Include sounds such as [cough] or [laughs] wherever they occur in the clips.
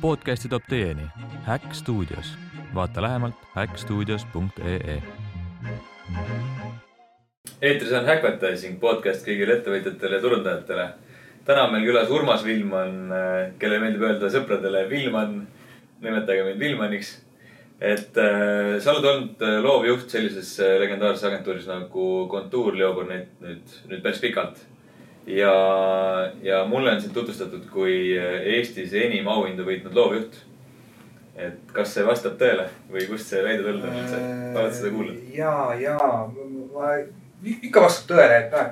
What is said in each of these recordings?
podcasti toob teieni Häkk stuudios. vaata lähemalt häkkstuudios.ee. eetris on Häkvertising podcast kõigile ettevõtjatele ja turundajatele. täna on meil külas Urmas Villman, kellele meeldib öelda sõpradele Villman. nimetage mind Villmaniks. et äh, sa oled olnud äh, loovjuht sellises äh, legendaarses agentuuris nagu Kontuur nüüd, nüüd, nüüd päris pikalt ja, ja mulle on sind tutvustatud kui Eestis enim auhindu võitnud loovjuht. et kas see vastab tõele või kust see väide tulnud on üldse, oled seda kuulnud? ja, ja ma ikka vastab tõele, et noh,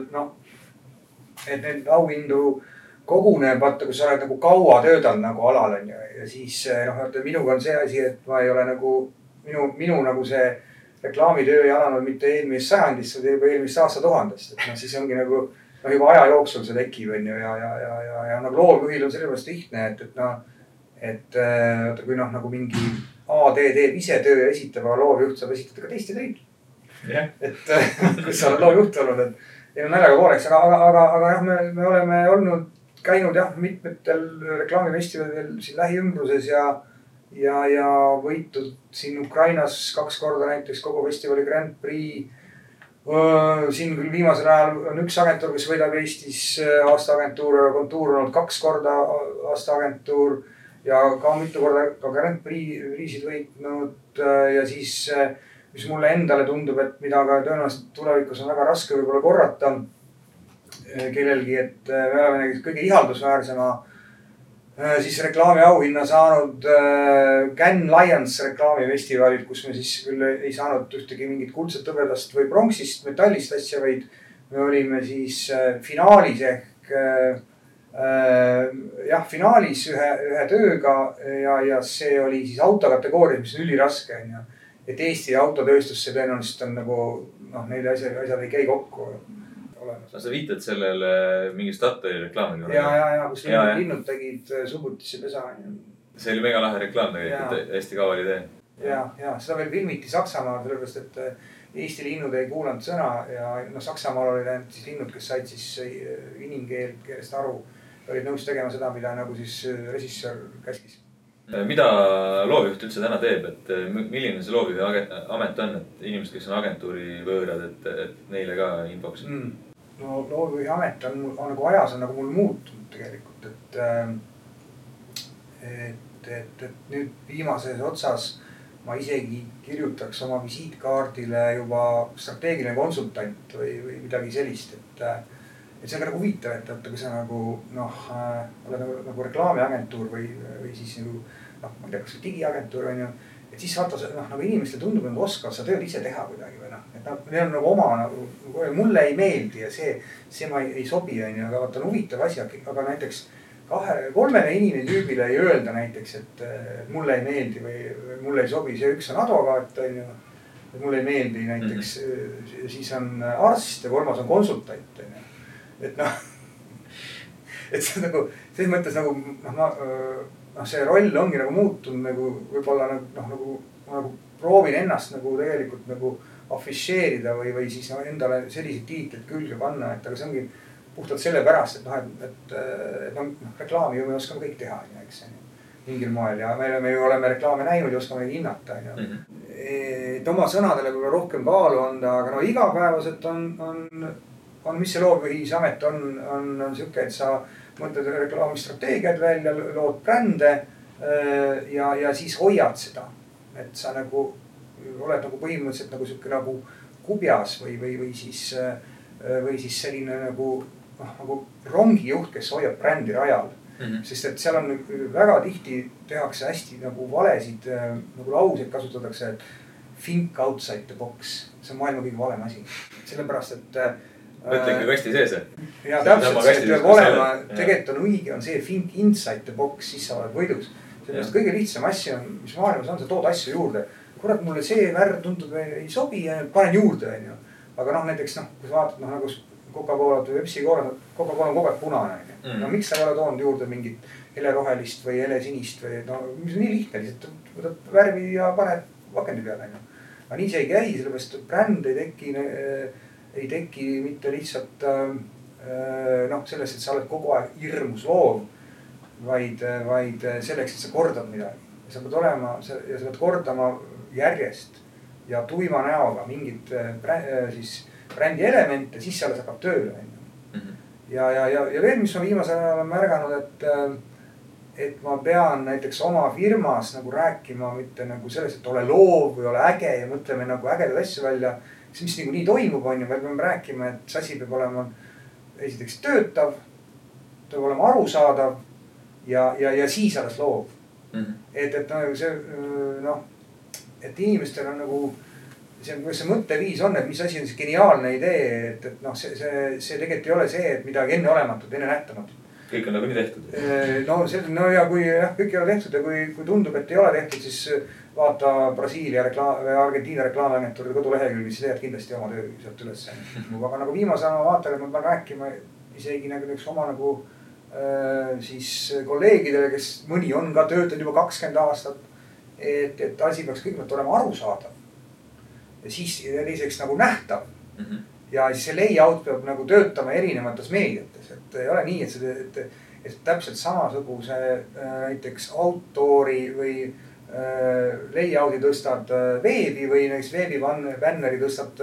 et noh, et neid auhindu koguneb, vaata, kui sa oled nagu kaua töötanud nagu alal on ju ja siis noh, vaata minuga on see asi, et ma ei ole nagu minu, minu nagu see reklaamitöö ei alanud mitte eelmisest sajandist, vaid juba eelmisest aastatuhandest, et noh, siis ongi nagu noh, juba aja jooksul see tekib, on ju, ja, ja, ja, ja, ja nagu loovjuhil on sellepärast lihtne, et, et noh, et vaata, kui noh, nagu mingi AD teeb ise töö ja esitab, aga loovjuht saab esitada ka teiste töid jah, et [laughs] kus sa oled loovjuht olnud, et ei no naljaga pooleks, aga, aga, aga, aga jah, me, me oleme olnud, käinud jah, mitmetel reklaamifestivalidel siin lähiümbruses ja. ja, ja võitnud siin Ukrainas kaks korda näiteks kogu festivali Grand Prix. Siin küll viimasel ajal on üks agentuur, kes võidab Eestis aastaagentuur, kontuur on olnud kaks korda aastaagentuur. ja ka mitu korda ka Grand Prix, Prix'id võitnud ja siis mis mulle endale tundub, et mida ka tõenäoliselt tulevikus on väga raske võib-olla korrata kellelgi, et me oleme kõige ihaldusväärsema siis reklaamiauhinna saanud Cannes Lions reklaamifestivalilt, kus me siis küll ei saanud ühtegi mingit kuldset, hõbedast või pronksist, metallist asja, vaid me olime siis finaalis ehk jah, finaalis ühe, ühe tööga ja, ja see oli siis autokategoorias, mis on üliraske, onju et Eesti autotööstus, see tõenäoliselt on nagu noh, need asjad, asjad ei käi kokku olemas. no sa viitad sellele mingi Statoili reklaamile. ja, ja, ja kus linnud, linnud tegid Subutisse pesa onju. see oli mega lahe reklaam tegelikult, hästi kaval idee. ja, ja seda veel filmiti Saksamaal, sellepärast et Eesti linnud ei kuulanud sõna ja noh, Saksamaal olid ainult siis linnud, kes said siis inimkeelt, keelest aru. olid nõus tegema seda, mida nagu siis režissöör käskis mida loovjuht üldse täna teeb, et milline see loovjuhi amet on, et inimesed, kes on agentuuri võõrad, et, et neile ka infoks mm.? No loovjuhi amet on, on nagu ajas on nagu mul muutunud tegelikult, et. et, et, et nüüd viimases otsas ma isegi kirjutaks oma visiitkaardile juba strateegiline konsultant või, või midagi sellist, et. et see on ka nagu huvitav, et vaata, kui sa nagu noh äh,, oled nagu, nagu reklaamiagentuur või, või siis nagu noh, ma ei tea, kas või digiagentuur on ju. Et siis vaata noh, nagu inimestele tundub, nagu oskavad seda tööd ise teha kuidagi või noh, et nad, neil on nagu oma nagu, nagu mulle ei meeldi ja see, see ma ei, ei sobi, on ju, aga vaata on huvitav asi, aga näiteks kahe, kolmele inimetüübile ei öelda näiteks, et mulle ei meeldi või, või mulle ei sobi, see üks on advokaat, on ju. et mulle ei meeldi näiteks mm, -hmm. siis on arst ja kolmas on konsultant, on ju. et noh, [laughs] et see on nagu selles mõttes nagu noh, ma noh, see roll ongi nagu muutunud nagu võib-olla nagu noh, nagu ma nagu proovin ennast nagu tegelikult nagu afišeerida või, või siis no, endale selliseid tiitleid külge panna, et aga see ongi puhtalt sellepärast, et noh, et, et, et noh, reklaami ju me oskame kõik teha, on ju, eks on ju. mingil moel ja me oleme ju oleme reklaame näinud ja oskame neid hinnata, on ju. Mhm. et oma sõnadele võib-olla rohkem kaalu anda, aga no igapäevaselt on, on, on, mis see loovjuhis amet on, on, on sihuke, et sa mõtled reklaamistrateegiad välja, lood brände ja, ja siis hoiad seda. et sa nagu oled nagu põhimõtteliselt nagu sihuke nagu kubjas või, või, või siis, või siis selline nagu noh, nagu rongijuht, kes hoiab brändi rajal mm. -hmm. sest et seal on väga tihti tehakse hästi nagu valesid nagu lauseid kasutatakse, think outside the box, see on maailma kõige valem asi, sellepärast et mõtle ikka kasti sees. ja täpselt, see peab olema, tegelikult on õige, on see think inside the box, siis sa oled võidus. sellepärast kõige lihtsam asi on, mis maailmas on, sa tood asju juurde. kurat, mulle see värv tundub ei sobi ja panen juurde, onju. aga noh, näiteks noh, kui sa vaatad noh nagu Coca-Colat või Pepsi Cola, Coca-Cola on kogu aeg punane onju. no miks sa ei ole toonud juurde mingit helerohelist või helesinist või no, mis on nii lihtne, lihtsalt võtad värvi ja paned pakendi peale onju. aga nii see ei käi, sellepärast bränd ei teki ei teki mitte lihtsalt noh, sellest, et sa oled kogu aeg hirmus loov. vaid, vaid selleks, et sa kordad midagi. sa pead olema ja sa pead kordama järjest ja tuima näoga mingit siis brändi elemente, siis alles hakkab tööle, onju. ja, ja, ja, ja veel, mis ma viimasel ajal olen märganud, et et ma pean näiteks oma firmas nagu rääkima mitte nagu sellest, et ole loov või ole äge ja mõtleme nagu ägedaid asju välja. See, mis niikuinii toimub, on ju, me peame rääkima, et see asi peab olema esiteks töötav, peab olema arusaadav ja, ja, ja siis alles loov mm. -hmm. et, et noh, see noh, et inimestel on nagu see, kuidas see mõtteviis on, et mis asi on see geniaalne idee, et, et noh, see, see, see tegelikult ei ole see, et midagi enneolematut, ennenähtamatut kõik on nagunii tehtud. no see, no ja kui jah, kõik ei ole tehtud ja kui, kui tundub, et ei ole tehtud, siis vaata Brasiilia reklaam Argentiina reklaamiagentuuri kodulehekülgi, siis leiad kindlasti oma töö sealt üles. [laughs] aga nagu viimasena ma vaatan, et ma pean rääkima isegi nagu näiteks oma nagu äh, siis kolleegidele, kes mõni on ka töötanud juba kakskümmend aastat. et, et asi peaks kõigepealt olema arusaadav. ja siis ja teiseks nagu nähtav mm. -hmm ja siis see layout peab nagu töötama erinevates meediates, et ei ole nii, et see, et, et täpselt samasuguse äh, näiteks outdoor'i või layout'i tõstad äh, veebi või näiteks veebibänneri tõstad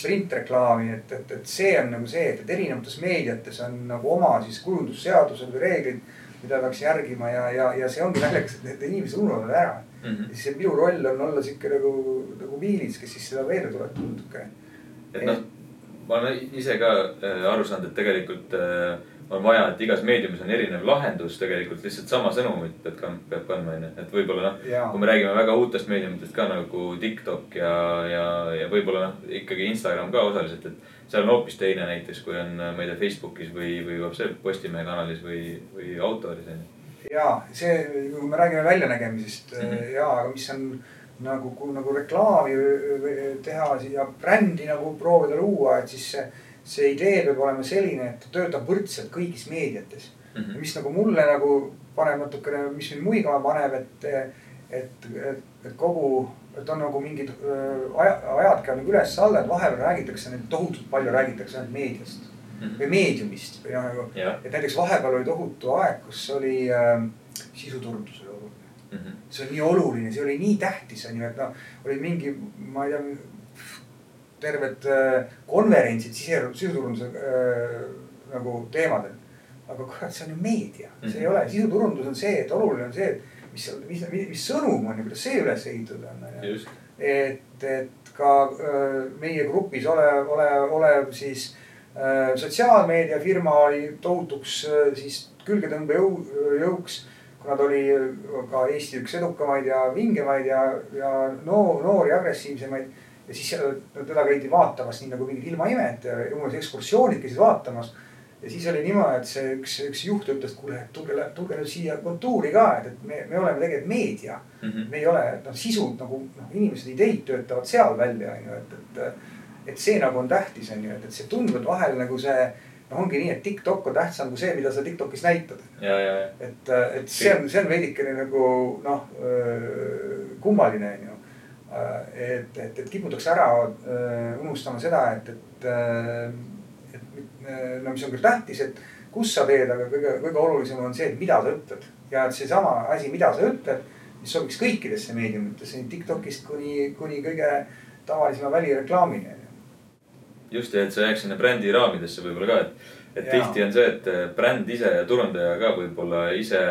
printreklaami, et, et, et see on nagu see, et, et erinevates meediates on nagu oma siis kujundusseadused või reeglid, mida peaks järgima ja, ja, ja see ongi naljakas, et need inimesed ununevad ära mm. -hmm. ja siis see minu roll on olla sihuke nagu, nagu viilis, kes siis seda meelde tuletab natuke. et noh ma olen ise ka äh, aru saanud, et tegelikult äh, on vaja, et igas meediumis on erinev lahendus tegelikult lihtsalt sama sõnumit pead kand-, peab kandma, onju. et võib-olla noh, kui me räägime väga uutest meediumitest ka nagu TikTok ja, ja, ja võib-olla noh, ikkagi Instagram ka osaliselt, et seal on hoopis teine näiteks, kui on, ma ei tea, Facebookis või, või Postimehe kanalis või, või Autoris onju. ja see, kui me räägime väljanägemisest mm -hmm. ja, aga mis on nagu, nagu reklaami teha ja brändi nagu proovida luua, et siis see, see idee peab olema selline, et ta töötab võrdselt kõigis meediates mm. -hmm. mis nagu mulle nagu paneb natukene, mis mind muigama paneb, et, et, et, et kogu, et on nagu mingid aja, ajad käivad nagu üles-alla, et vahepeal räägitakse tohutult palju räägitakse ainult meediast mm -hmm. või meediumist või noh nagu yeah., et näiteks vahepeal oli tohutu aeg, kus oli äh, sisuturundus mm. -hmm. see on nii oluline, see oli nii tähtis, on ju, et noh, oli mingi, ma ei tea, terved äh, konverentsid sise, siseturunduse äh, nagu teemadel. aga kurat, see on ju meedia see ei mhm. ole, sisuturundus on see, et oluline on see, et mis, mis, mis, sõnum on ja kuidas see üles ehitatud on, et, et ka äh, meie grupis olev, olev, olev siis sotsiaalmeediafirma oli tohutuks siis külgetõmbejõu, jõuks kuna ta oli ka Eesti üks edukamaid ja vingemaid ja, ja noor, noori, agressiivsemaid. Ja siis teda käidi vaatamas nii nagu mingid ilmaimed ja umbes ekskursioonid käisid vaatamas. ja siis oli niimoodi, et see üks, üks juht ütles, et kuule, tulge, tulge nüüd siia kontuuri ka, et, et me, me oleme tegelikult meedia mm. -hmm. me ei ole, noh sisud nagu noh, inimesed ideid töötavad seal välja, on ju, et, et. et see nagu on tähtis, on ju, et, et see tundub, et vahel nagu see no ongi nii, et TikTok on tähtsam kui see, mida sa TikTokis näitad. et, et see on, see on veidikene nagu noh kummaline on ju. Et, et, et kiputakse ära unustama seda, et, et, et no mis on küll tähtis, et kus sa teed, aga kõige, kõige olulisem on see, et mida sa ütled. ja et seesama asi, mida sa ütled, mis sobiks kõikidesse meediumitesse, nii TikTokist kuni, kuni kõige tavalisema välireklaamini just ja et see jääks sinna brändi raamidesse võib-olla ka, et, et ja. tihti on see, et äh, bränd ise ja turundaja ka võib-olla ise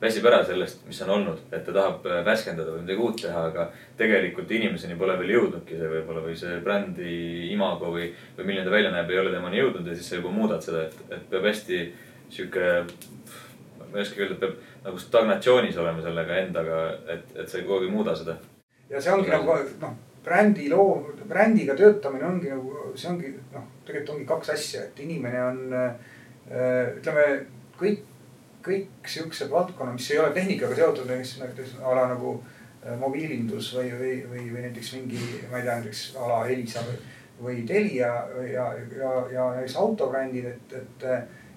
väsib ära sellest, mis on olnud, et ta tahab äh, värskendada või midagi uut teha, aga tegelikult inimeseni pole veel jõudnudki see võib-olla või see brändi imago või, või milline ta välja näeb, ei ole temani jõudnud ja siis sa juba muudad seda, et, et peab hästi sihuke, ma ei oskagi öelda, peab nagu stagnatsioonis olema sellega endaga, et, et sa kogu aeg ei muuda seda. ja see ongi nagu noh brändi loo, brändiga töötamine ongi nagu, see ongi noh, tegelikult ongi kaks asja, et inimene on äh, ütleme kõik, kõik siuksed valdkonnad, mis ei ole tehnikaga seotud, näiteks a la nagu äh, mobiilindus või, või, või, või näiteks mingi, ma ei tea, näiteks a la Elisa või, või Telia ja, ja, ja näiteks autobrändid, et, et,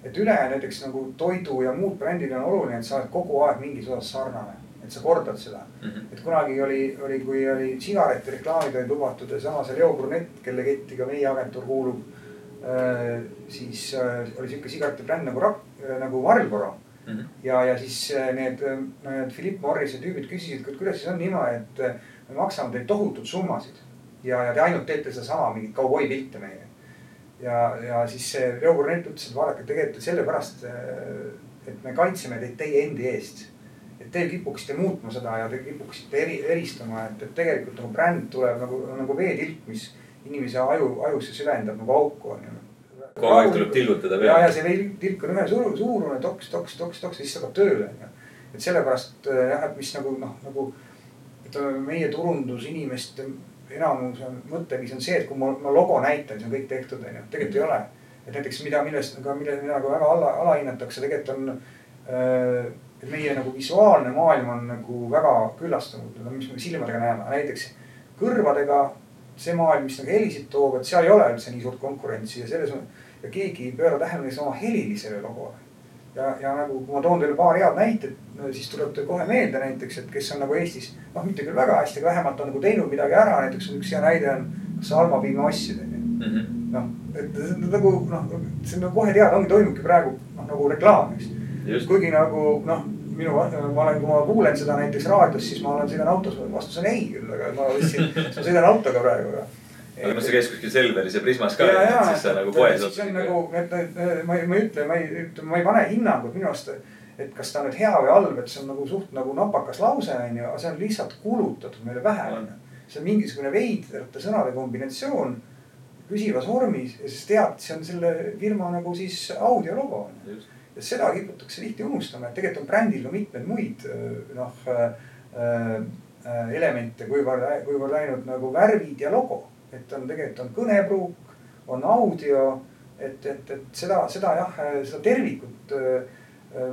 et üle näiteks nagu toidu ja muud brändid on oluline, et sa oled kogu aeg mingis osas sarnane et sa kordad seda mm. -hmm. et kunagi oli, oli, kui oli sigareti reklaamid olid lubatud ja samas Leo Brunett, kelle ketti ka meie agentuur kuulub äh,. siis äh, oli sihuke sigaretibränd nagu Rak- äh,, nagu Marlboro mm. Mhm. ja, ja siis äh, need, need Philip Morrise tüübid küsisid, et kuidas siis on niimoodi, et äh, me maksame teile tohutud summasid ja, ja te ainult teete sedasama mingit kauboipilte meile. ja, ja siis see Leo Burnett ütles, et vaadake tegelikult sellepärast, et me kaitseme teid teie endi eest. et te kipuksite muutma seda ja te kipuksite eri, eristama, et, et tegelikult nagu bränd tuleb nagu, nagu veetilk, mis inimese aju, ajusse süvendab nagu auku on ju. Kogu aeg tuleb tilgutada ja, ja peale. see tilk on ühe suur- suurune toks, toks, toks, toks ja siis hakkab tööle onju. et sellepärast äh, jah, et mis nagu noh, nagu ütleme meie turundusinimeste enamuse mõtteviis on see, et kui ma, ma logo näitan, siis on kõik tehtud onju, tegelikult ei ole. et näiteks mida, millest mille, mida nagu väga alla, alahinnatakse, tegelikult on äh, et meie nagu visuaalne maailm on nagu väga küllastunud, mis me silmadega näeme, näiteks kõrvadega see maailm, mis nagu helisid toob, et seal ei ole üldse nii suurt konkurentsi ja selles mõttes ja keegi ei pööra tähelepanu oma helilisele logole. ja, ja nagu, kui ma toon teile paar head näitet, siis tuleb teil kohe meelde näiteks, et kes on nagu Eestis noh, mitte küll väga hästi, aga vähemalt on nagu teinud midagi ära, näiteks üks hea näide on kas Alma piimaassid on ju. Mhm. noh, et nagu noh, see on nagu kohe teada, ongi toimubki praegu noh, nagu reklaam, eks. kuigi nagu noh, minu, ma olen, kui ma kuulen seda näiteks raadios, siis ma olen sõidan autos, vastus on ei küll, aga ma võtsin, ma sõidan autoga praegu ka. Aga noh, sa käid kuskil Selveris ja Prismas ka, siis sa nagu poes siis on nagu, et, et ma ei, ma ei ütle, ma ei, ma ei pane hinnangut minu arust, et kas ta nüüd hea või halb, et see on nagu suht nagu napakas lause on ju, aga see on lihtsalt kulutatud meile pähe on ju. see on mingisugune veidrate sõnade kombinatsioon püsivas vormis ja siis tead, see on selle firma nagu siis audiologo on ju. ja seda kiputakse tihti unustama, et tegelikult on brändil ka mitmeid muid noh äh, äh, elemente, kuivõrd, kuivõrd ainult nagu värvid ja logo. Et on tegelikult on kõnepruuk, on audio, et, et, et seda, seda jah, seda tervikut äh,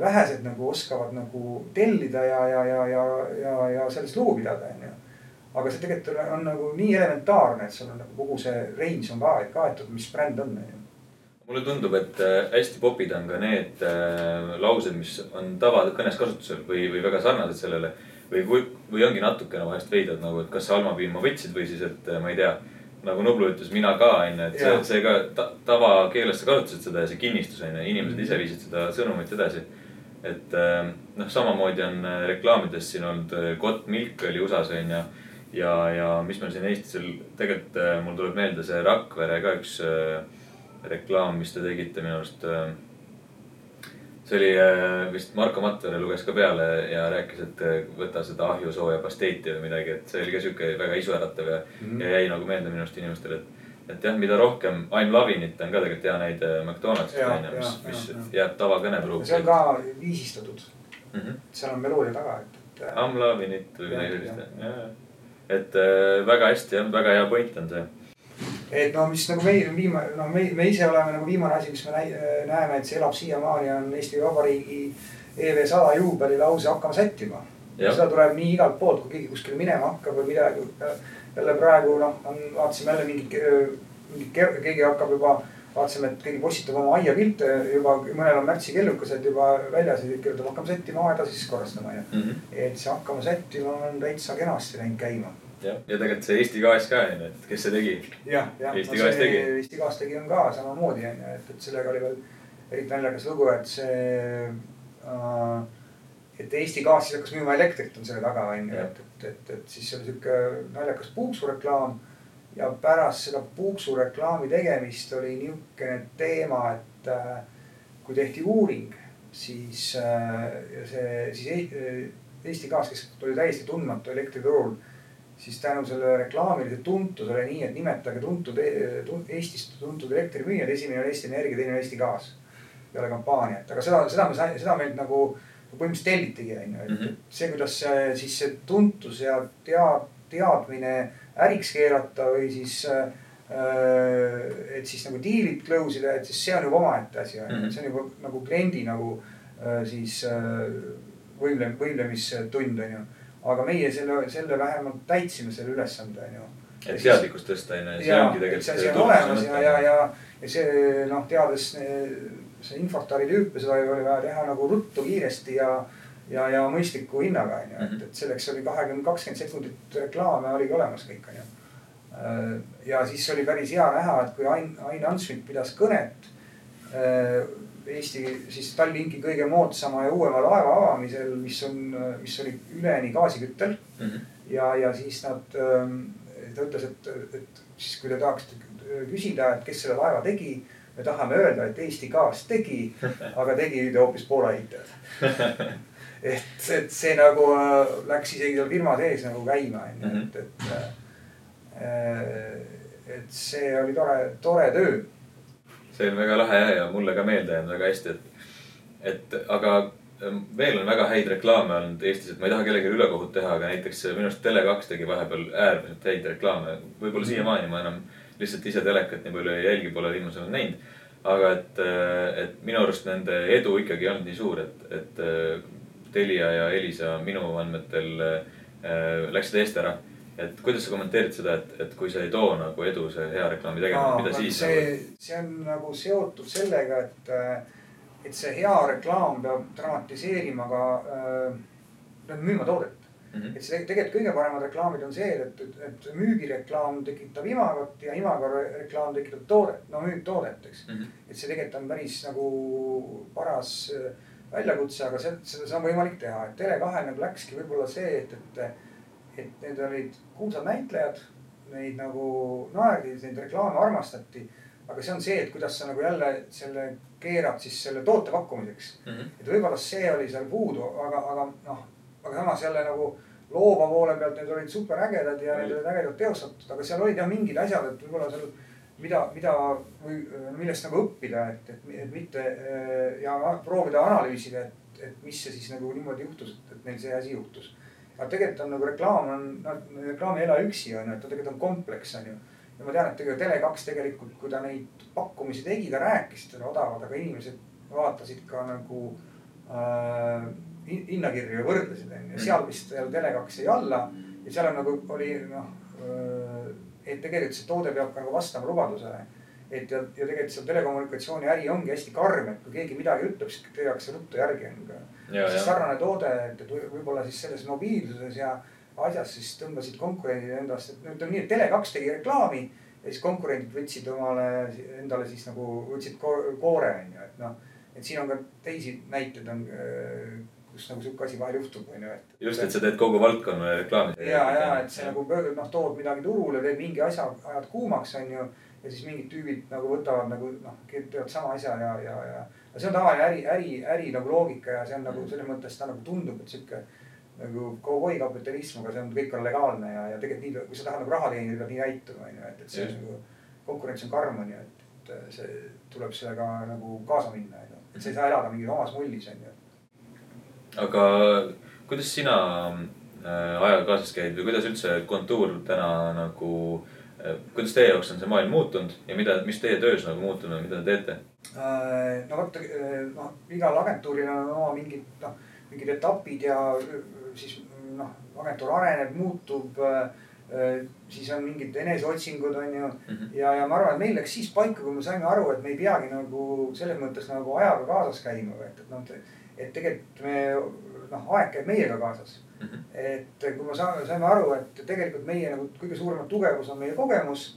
vähesed nagu oskavad nagu tellida ja, ja, ja, ja, ja, ja sellest lugu pidada, onju aga see tegelikult on nagu nii elementaarne, et sul on nagu kogu see range on ka kaetud, mis bränd on, onju mulle tundub, et äh, hästi popid on ka need äh, laused, mis on tavakõnes kasutusel või, või väga sarnased sellele. või või ongi natukene vahest veidrad nagu, et kas sa Alma piima võtsid või siis, et ma ei tea. Nagu Nublu ütles, mina ka onju, et see see ka ta, tavakeeles sa kasutasid seda ja see kinnistus onju, inimesed ise viisid seda sõnumit edasi. et äh, noh, samamoodi on äh, reklaamides siin olnud äh, Got Milk oli USA-s onju. ja, ja mis meil siin Eestis oli, tegelikult äh, mul tuleb meelde see Rakvere ka üks reklaam, mis te tegite minu arust. See oli äh, vist Marko Matvere luges ka peale ja rääkis, et äh, võta seda ahjusooja pasteeti või midagi, et see oli ka sihuke väga isuäratav ja mm, -hmm. ja jäi nagu meelde minu arust inimestele, et. et jah, mida rohkem, I m loving it on ka tegelikult hea näide McDonaldsist on ju, mis mis jaa, jääb tavakõnepruuki. see on ka viisistatud, mm. -hmm. seal on meloodia taga, et, et. I m loving it või midagi sellist, jah. et äh, väga hästi jah, väga hea point on see. Et no mis nagu meie viimane, no me, me ise oleme nagu viimane asi, mis me näeme, et see elab siiamaani, on Eesti Vabariigi EV sada juubeli lause hakkama sättima. Seda tuleb nii igalt poolt, kui keegi kuskile minema hakkab või midagi. jälle praegu noh, on, vaatasime jälle mingit, mingit, keegi hakkab juba, vaatasime, et keegi postitab oma aiapilte juba, mõnel on märtsikellukesed juba väljas ja kirjutab hakkame sättima aeda siis korrastama onju. Mm -hmm. et see hakkama sättima on täitsa kenasti läinud käima ja tegelikult see Eesti gaas ka on ju, et kes see tegi. jah, jah. Eesti Gaas tegi. Eesti Gaas tegi on ka samamoodi on ju, et, et sellega oli veel eriti naljakas lugu, et see äh,. et Eesti Gaas siis hakkas müüma elektrit on selle taga on ju, Jah. et, et, et, et siis oli sihuke naljakas puuksureklaam. ja pärast seda puuksureklaami tegemist oli nihukene teema, et äh, kui tehti uuring, siis äh, ja see, siis E- Eesti Gaas, kes oli täiesti tundmatu elektriturul siis tänu sellele reklaamilise tuntusele nii, et nimetage tuntud, Eestist tuntud elektrimüüjad, esimene on Eesti Energia, teine on Eesti Gaas. peale kampaaniat, aga seda, seda me saime, seda meilt nagu põhimõtteliselt tellitigi, on ju, et Mhm. see, kuidas see siis see tuntus ja tead-, teadmine äriks keerata või siis äh,. et siis nagu diilid close ida, et siis see on juba omaette asi, on ju, Mhm. et see on juba nagu kliendi nagu äh, siis äh, võimle-, võimlemistund, on ju aga meie selle, selle vähemalt täitsime selle ülesande, onju. et teadlikkust tõsta on ju, see ja ongi, et see asi tegelikult. on olemas ja, ja, ja, ja see noh, teades see Infortari tüüpe, seda oli vaja teha nagu ruttu, kiiresti ja. ja, ja mõistliku hinnaga on ju, et, et selleks oli kahekümne, kakskümmend sekundit reklaame oligi olemas kõik on ju. ja siis oli päris hea näha, et kui Ain, Ain Ansmit pidas kõnet. Eesti siis Tallinki kõige moodsama ja uuema laeva avamisel, mis on, mis oli üleni gaasiküttel mm. -hmm. ja, ja siis nad, ta ütles, et, et siis kui te tahaksite küsida, et kes selle laeva tegi. me tahame öelda, et Eesti Gaas tegi, [laughs] aga tegi hoopis Poola ehitajad et, et see nagu läks isegi seal firma sees nagu käima, onju, et, et. et see oli tore, tore töö see on väga lahe ja mulle ka meelde jäänud väga hästi, et, et aga ähm, veel on väga häid reklaame olnud Eestis, et ma ei taha kellelegi ülekohut teha, aga näiteks minu arust Tele2 tegi vahepeal äärmiselt häid reklaame. võib-olla siiamaani ma enam lihtsalt ise telekat nii palju ei jälgi, pole viimasel ajal näinud. aga et, äh, et minu arust nende edu ikkagi ei olnud nii suur, et, et äh, Telia ja Elisa minu andmetel äh, läksid eest ära et kuidas sa kommenteerid seda, et, et kui see ei too nagu edu, see hea reklaami tegemine, mida siis? see nagu..., see on nagu seotud sellega, et, et see hea reklaam peab dramatiseerima ka äh,, müüma toodet mm. -hmm. et see tegelikult kõige paremad reklaamid on see, et, et, et müügireklaam tekitab imagot ja imago reklaam tekitab toodet, no müüb toodet, eks mm. -hmm. et see tegelikult on päris nagu paras äh, väljakutse, aga see, seda on võimalik teha, et Tele2-l nagu läkski võib-olla see, et, et et need olid kuulsad näitlejad, neid nagu naerdi, neid reklaame armastati. aga see on see, et kuidas sa nagu jälle selle keerad siis selle toote pakkumiseks mm. -hmm. et võib-olla see oli seal puudu, aga, aga noh, aga samas jälle nagu loova poole pealt need olid super ägedad ja need olid ägedalt teostatud, aga seal olid jah mingid asjad, et võib-olla seal mida, mida või millest nagu õppida, et, et, et mitte ja proovida analüüsida, et, et mis see siis nagu niimoodi juhtus, et, et neil see asi juhtus aga tegelikult on nagu reklaam on, noh reklaam ei ela üksi on ju, et ta tegelikult on kompleks on ju. ja ma tean, et tegelikult Tele2 tegelikult, kui ta neid pakkumisi tegi, ta rääkis, et need odavad, aga inimesed vaatasid ka nagu äh, hinnakirju ja võrdlesid on ju, seal vist seal Tele2 jäi alla. ja seal on nagu oli noh äh,, et tegelikult see toode peab ka nagu vastama lubadusele et ja, ja tegelikult seal telekommunikatsiooni äri ongi hästi karm, et kui keegi midagi ütleb, siis tehakse ruttu järgi on ju. siis sarnane toode, et, et võib-olla siis selles mobiilsuses ja asjas siis tõmbasid konkurendid endast, et ütleme nii, et Tele2 tegi reklaami. ja siis konkurendid võtsid omale, endale siis nagu võtsid koore on ju, et noh. et siin on ka teisi näiteid on kus nagu sihuke asi vahel juhtub, on ju, et. just, et sa teed kogu valdkonnale reklaami. ja, ja et see nagu noh, tood midagi turule, teed mingi asja, ajad kuumaks, on ju ja siis mingid tüübid nagu võtavad nagu noh, teevad sama asja ja, ja, ja. aga see on tavaline äri, äri, äri nagu loogika ja see on nagu mm. selles mõttes ta nagu tundub, et sihuke nagu kovboi kapitalism, aga see on, kõik on legaalne ja, ja tegelikult nii, kui sa tahad nagu raha teenida, pead nii käituma, on ju, et, et see on nagu. konkurents on karm, on ju, et, et see tuleb sellega nagu kaasa minna, on ju, et sa ei saa elada mingis omas mullis, on ju. aga kuidas sina äh, ajaga kaasas käid või kuidas üldse kontuur täna nagu äh, Äh, kuidas teie jaoks on see maailm muutunud ja mida, mis teie töös nagu muutunud, mida te teete? Äh, no vot, äh, noh igal agentuuril on oma mingid noh, mingid etapid ja siis noh, agentuur areneb, muutub. siis on mingid eneseotsingud, on ju mm. -hmm. ja, ja ma arvan, et meil läks siis paika, kui me saime aru, et me ei peagi nagu selles mõttes nagu ajaga kaasas käima, et, et noh, et tegelikult me noh, aeg käib meiega kaasas. Et kui me saame, saime aru, et tegelikult meie nagu kõige suurem tugevus on meie kogemus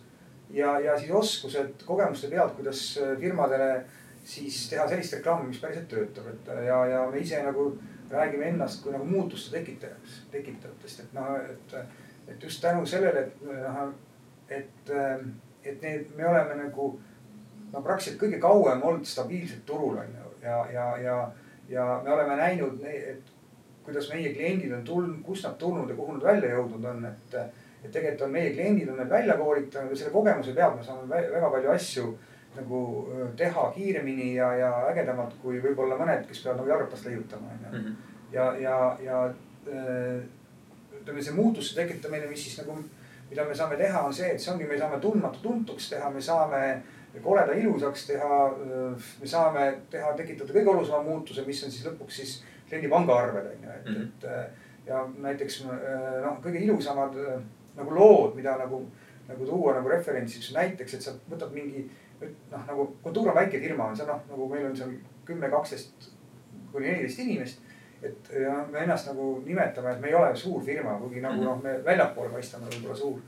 ja, ja siis oskused kogemuste pealt, kuidas firmadele siis teha sellist reklaami, mis päriselt töötab, et ja, ja me ise nagu räägime ennast kui nagu muutuste tekitajaks, tekitajatest, et noh, et, et just tänu sellele, et noh, et, et need, me oleme nagu no praktiliselt kõige kauem olnud stabiilselt turul on ju ja, ja, ja, ja me oleme näinud, et kuidas meie kliendid on tulnud, kust nad tulnud ja kuhu nad välja jõudnud on, et. et tegelikult on meie kliendid on need välja koolitanud ja selle kogemuse pealt me saame väga palju asju nagu teha kiiremini ja, ja ägedamalt kui võib-olla mõned, kes peavad nagu jalgratast leiutama on ju. Mhm. ja, ja, ja ütleme, see muutuse tekitamine, mis siis nagu, mida me saame teha, on see, et see ongi, me saame tundmatu tuntuks teha, me saame koleda ilusaks teha. me saame teha, tekitada kõige olulisema muutuse, mis on siis lõpuks siis kliendi pangaarved on ju, et mm, -hmm. et äh, ja näiteks äh, noh, kõige ilusamad äh, nagu lood, mida nagu, nagu tuua nagu referentsiks näiteks, et sa võtad mingi noh, nagu kontuur on väike firma, on see noh, nagu meil on seal kümme, kaksteist kuni neliteist inimest. et ja me ennast nagu nimetame, et me ei ole suur firma, kuigi nagu mhm. noh, me väljapoole paistame võib-olla suur.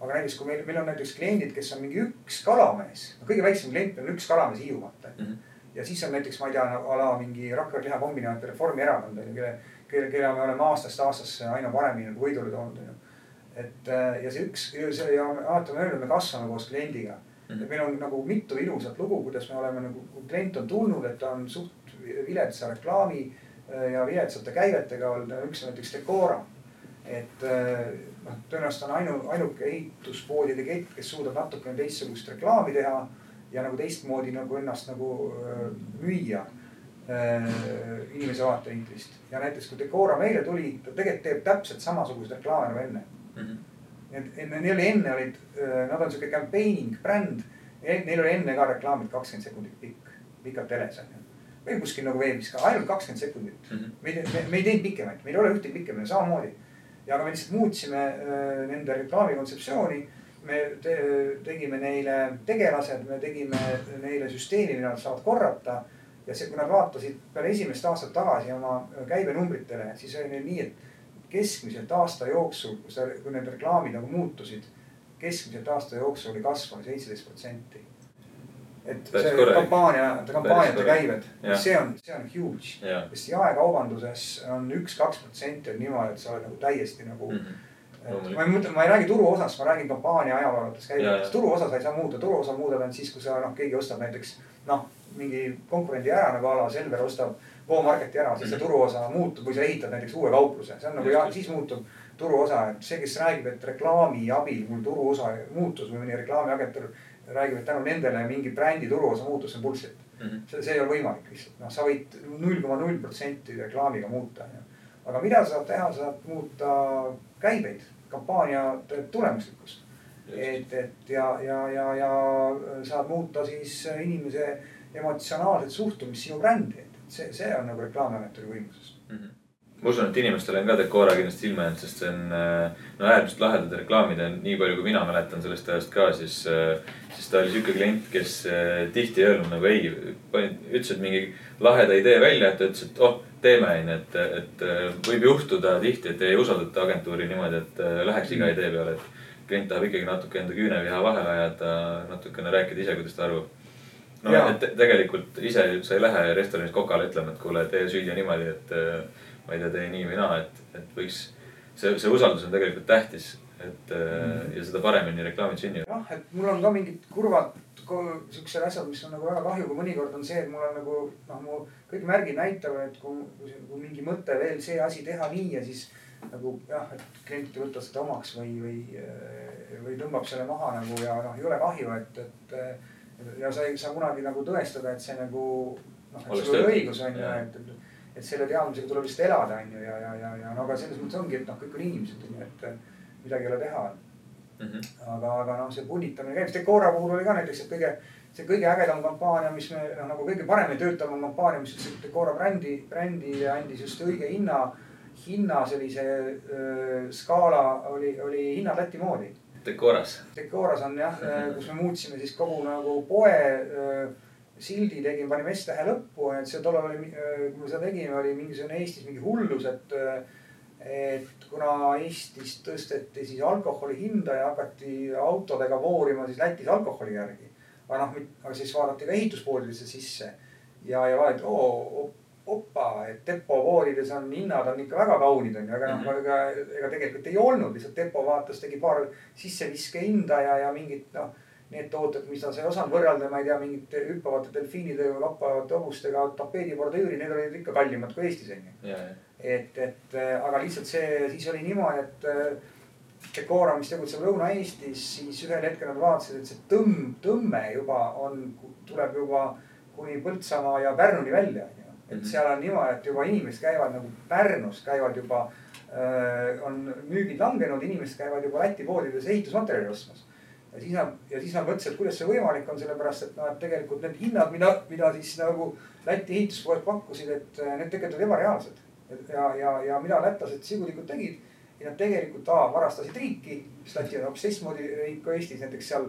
aga näiteks, kui meil, meil on näiteks kliendid, kes on mingi üks kalamees, no kõige väiksem klient on üks kalamees Hiiumaalt mm. -hmm ja siis on näiteks, ma ei tea, a la mingi Rakvere lihakombinaat Reformierakond on ju, kelle, kelle, kelle me oleme aastast aastasse aina paremini nagu võidule toonud on ju. et ja see üks, see ja alati olen öelnud, me kasvame koos kliendiga -hmm. et meil on nagu mitu ilusat lugu, kuidas me oleme nagu, kui klient on tulnud, et ta on suht viletsa reklaami ja viletsate käivetega olnud, üks on näiteks Decora. et noh, tõenäoliselt on ainu, ainuke ehituspoodide kett, kes suudab natukene teistsugust reklaami teha ja nagu teistmoodi nagu ennast nagu müüa inimese vaatevinklist. ja näiteks kui Decora meile tuli, ta tegelikult teeb täpselt samasuguseid reklaame nagu enne mm. -hmm et neil oli enne olid, nad on sihuke campaigning bränd. Neil oli enne ka reklaamid kakskümmend sekundit pikk, pikalt teles on ju. või kuskil nagu veebis ka, ainult kakskümmend sekundit mm. -hmm. me ei, me, me ei teinud pikemaid, meil ei ole ühtegi pikemat, samamoodi. ja aga me lihtsalt muutsime äh, nende reklaami kontseptsiooni. Me te, tegime neile tegelased, me tegime neile süsteemi, mida nad saavad korrata. ja see, kui nad vaatasid peale esimest aastat tagasi oma käibenumbritele, siis oli neil nii, et keskmiselt aasta jooksul, kui seda, kui need reklaamid nagu muutusid, keskmiselt aasta jooksul oli kasv oli seitseteist protsenti. et That's see korrekt. kampaania, kampaaniate käived, see on, see on huge. sest jaekaubanduses on üks-kaks protsenti on niimoodi, et sa oled nagu täiesti nagu mm. -hmm ma ei mõtle, ma ei räägi turuosast, ma räägin kampaania ajaloodest käivetest. turuosa sa ei saa muuta, turuosa muudad ainult siis, kui sa noh, keegi ostab näiteks noh, mingi konkurendi ära nagu a la Selver ostab Go-Marketi ära, siis see mhm. turuosa muutub või sa ehitad näiteks uue kaupluse, see on nagu ja siis muutub turuosa, et see, kes räägib, et reklaami abil mul turuosa muutus või mõni reklaamiagentuur räägib, et tänu nendele mingi brändi turuosa muutus, see on bullshit mm. -hmm. see, see ei ole võimalik lihtsalt, noh, sa võid null koma null protsenti reklaamiga muuta, onju. aga mida sa saad teha, sa saad muuta käibeid, kampaania tulemuslikkust. et, et ja, ja, ja, ja saad muuta siis inimese emotsionaalset suhtumist sinu brändi see, see on nagu reklaamiagentuuri võimuses mm. -hmm ma usun, et inimestele on ka Decora kindlasti silma jäänud, sest see on äh, no äärmiselt lahedad reklaamid ja nii palju, kui mina mäletan sellest ajast ka, siis, äh, siis ta oli sihuke klient, kes äh, tihti ei öelnud nagu ei, ütles, et mingi laheda idee välja, et ta ütles, et oh, teeme onju, et, et võib juhtuda tihti, et ei usaldata agentuuri niimoodi, et läheks iga idee peale, et klient tahab ikkagi natuke enda küüneviha vahele ajada, natukene rääkida ise, kuidas ta arvab no ja. et tegelikult ise sa ei lähe restoranis kokale ütlema, et kuule, tee süüa niimoodi, et äh, ma ei tea, tee nii või naa, et, et võiks. see, see usaldus on tegelikult tähtis, et mm. ja seda paremini reklaamid sünnivad. jah, et mul on ka mingid kurvad siuksed asjad, mis on nagu väga kahju, kui mõnikord on see, et mul on nagu noh, mu kõik märgid näitavad, et kui, kui, kui mingi mõte veel see asi teha nii ja siis nagu jah, et klient ei võta seda omaks või, või, või tõmbab selle maha nagu ja noh, ei ole kahju, et, et ja sa ei saa kunagi nagu tõestada, et see nagu noh, et sul oli õigus on ju, et, et, et selle teadmisega tuleb lihtsalt elada, on ju, ja, ja, ja, ja no aga selles mõttes ongi, et noh, kõik on inimesed on ju, et midagi ei ole teha mm. -hmm. aga, aga noh, see punnitamine käib, Decora puhul oli ka näiteks, et kõige, see kõige ägedam kampaania, mis me noh, nagu kõige paremini töötav kampaania, mis üldse Decora brändi, brändile andis just õige hinna, hinna sellise öö, skaala oli, oli hinnad Läti moodi Decoras. Decoras on jah, kus me muutsime siis kogu nagu poe äh, sildi tegime, panime S-tähe lõppu, et see tollal oli, kui me seda tegime, oli mingisugune Eestis mingi hullus, et. Äh, et kuna Eestis tõsteti siis alkoholi hinda ja hakati autodega voorima siis Lätis alkoholi järgi. aga noh, aga siis vaadati ka ehituspoodidesse sisse ja, ja vaadati, oo opa, et depovoodides on hinnad on ikka väga kaunid onju, aga noh mm -hmm., ega, tegelikult ei olnud, lihtsalt depo vaatas, tegi paar sisseviske hinda ja, ja mingid noh. Need tooted, mida sa ei osanud võrrelda, ma ei tea, mingite hüppavate delfiinidega, lappavate hobustega, tapeedibordüürid, need olid ikka kallimad kui Eestis onju. Et, et aga lihtsalt see siis oli niimoodi, et Decora, mis tegutseb Lõuna-Eestis, siis ühel hetkel nad vaatasid, et see tõmm, tõmme juba on, tuleb juba kuni Põltsamaa ja Pärnuni välja onju et mhm. seal on niimoodi, et juba inimesed käivad nagu Pärnus käivad juba äh,, on müügid langenud, inimesed käivad juba Läti poodides ehitusmaterjali ostmas. ja siis nad, ja siis nad mõtlesid, et kuidas see võimalik on, sellepärast et noh, et tegelikult need hinnad, mida, mida siis nagu Läti ehituspoed pakkusid, et äh, need tegelikult olid ebareaalsed. Ja, ja, ja mida lätlased sigulikult tegid ja nad tegelikult A varastasid riiki, sest Läti on hoopis teistmoodi riik kui Eestis, näiteks seal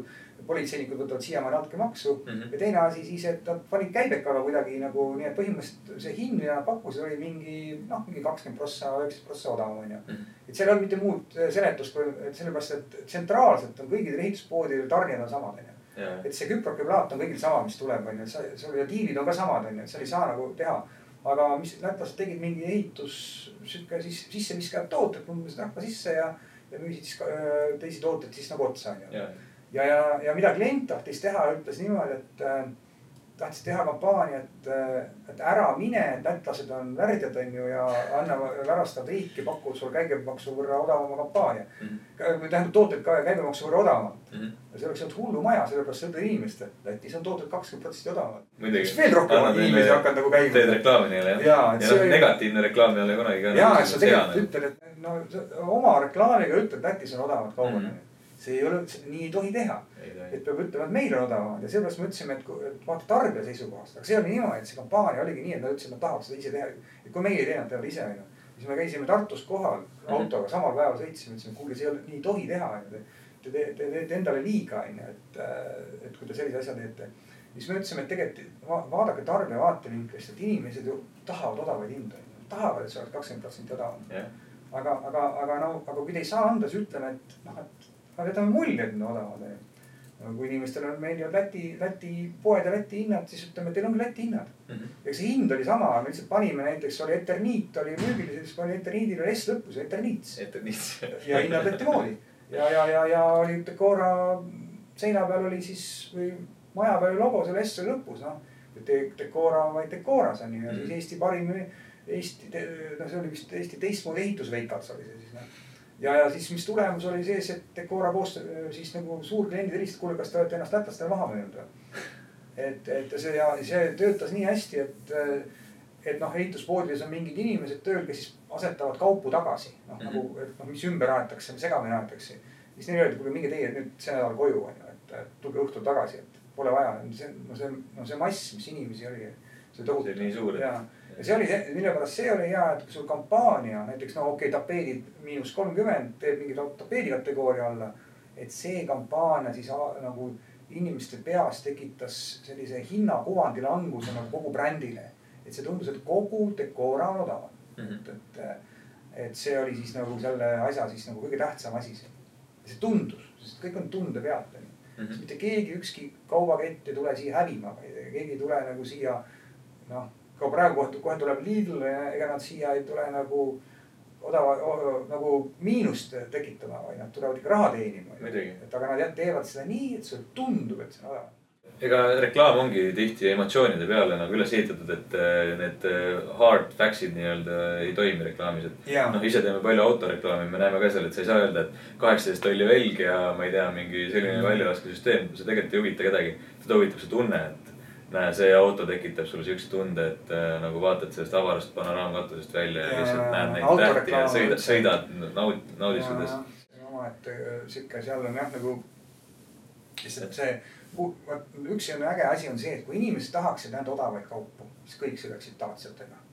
politseinikud võtavad siiamaani natuke maksu mm. -hmm. ja teine asi siis, et nad panid käibekaga kuidagi nagu nii, et põhimõtteliselt see hind, mida nad pakkusid, oli mingi noh, mingi kakskümmend prossa, üheksateist prossa odavam on ju mm. -hmm. et seal ei olnud mitte muud seletust, kui et sellepärast, et tsentraalselt on kõigil ehituspoodidel tarnijad on samad on ju Jaa. et see küprokiplaat on kõigil sama, mis tuleb, onju, sa, sul ja tiivid on ka samad, onju, et seal ei saa nagu teha. Aga mis lätlased tegid mingi ehitus, sihuke siis sisseviskajad tooted, põmbasid rahva sisse ja, ja müüsid siis öö, teisi tooteid siis nagu otsa, onju. Ja, ja, ja, ja mida klient tahtis teha, ütles niimoodi, et tahtis teha kampaaniat, et ära mine, lätlased on värdjad, onju, ja anna, värastavad riiki, pakuvad sulle käibemaksu võrra odavama kampaania. Mhm. või tähendab tooted ka käibemaksu võrra odavamalt. Mhm. ja see oleks olnud hullumaja, sellepärast inimestele, et Lätis on tooted kakskümmend protsenti odavamad. siis veel rohkem inimesi hakkavad nagu käima teed reklaami neile jah? Et ja see noh, negatiivne reklaam ei ole kunagi ka. ja, et sa tegelikult ütled, et no oma reklaamiga ütled, Lätis on odavad kaubad Mhm. onju. See ei ole, nii ei tohi teha. et peab ütlema, et meil on odavamad ja seepärast me ütlesime, et vaata tarbija seisukohast, aga see oli niimoodi, et see kampaania oligi nii, et nad ütlesid, et nad tahavad seda ise teha. et kui meie ei tee, nad teevad ise onju. siis me käisime Tartus kohal autoga, samal päeval sõitsime, ütlesime, kuulge, see ei ole, nii ei tohi teha onju. Te te- te teete endale liiga onju, et, et kui te sellise asja teete. siis me ütlesime, et tegelikult va- vaadake tarbija vaatevinklist, et inimesed ju tahavad odavaid hindu onju. tahavad, et see oleks kakskümmend protsenti odavam. jah, aga, aga, aga no, aga kui te ei saa anda, siis ütleme, et noh, et aga jätame mulje, et need on odavad onju. kui inimestel on meeldivad Läti, Läti poed ja Läti hinnad, siis ütleme, teil ongi Läti hinnad. Mhm. eks see hind oli sama, me lihtsalt panime näiteks oli Eterniit oli müügil, siis pani Eterniidil oli S lõpus, Eterniits. et, et nii. ja hinnad võeti moodi ja, ja, ja, ja oli Decora seina peal oli siis või maja peal logo seal S lõpus, noh. Decora vaid Decoras on ju ja siis Eesti parim, Eesti, no see oli vist Eesti teistmoodi ehitusveikats oli see siis noh ja, ja siis, mis tulemus oli sees, et Decora koos siis nagu suurkliendid helistasid, kuule, kas te olete ennast lätlastele maha müünud või? et, et see ja see töötas nii hästi, et, et noh, ehituspoodides on mingid inimesed tööl, kes siis asetavad kaupu tagasi. noh, nagu, et noh, mis ümber aetakse, segamini aetakse. siis neile öeldi, kuule minge teie nüüd see nädal koju on ju, et tulge õhtul tagasi, et pole vaja. see, no see, no see mass, mis inimesi oli, see tohutu. See oli nii suur, ja, see oli mille pärast see oli hea, et kui sul kampaania näiteks no okei okay,, tapeedid miinus kolmkümmend teeb mingi tapeedi kategooria alla. et see kampaania siis nagu inimeste peas tekitas sellise hinnakuvandi languse nagu kogu brändile. et see tundus, et kogu Decora on odavam Mhm. et, et, et see oli siis nagu selle asja siis nagu kõige tähtsam asi seal. see tundus, sest kõik on tunde pealt onju. Mhm. siis mitte keegi, ükski kaubakett ei tule siia hävima, keegi ei tule nagu siia noh, ka praegu kohe, tuleb Lidl, ega nad siia ei tule nagu odava, nagu miinust tekitama, vaid nad tulevad ikka raha teenima. Et aga nad teevad seda nii, et sulle tundub, et see on odav. ega reklaam ongi tihti emotsioonide peale nagu üles ehitatud, et äh, need äh, hard facts'id nii-öelda ei toimi reklaamis, et Jaa. noh, ise teeme palju autoreklaami, me näeme ka seal, et sa ei saa öelda, et kaheksateist tolli velg ja ma ei tea, mingi selline väljalaskesüsteem, see tegelikult ei huvita kedagi. seda huvitab see tunne, et näe, see auto tekitab sulle siukse tunde, et äh, nagu vaatad sellest avarast panoraamkatusest välja ja lihtsalt näed neid tähti ja sõidad, sõidad naud-, naudistades. see on omaette sihuke, seal on jah nagu lihtsalt see, üks on äge asi on see, et kui inimesed tahaksid näha odavaid kaupu, siis kõik sõidaksid Daciatega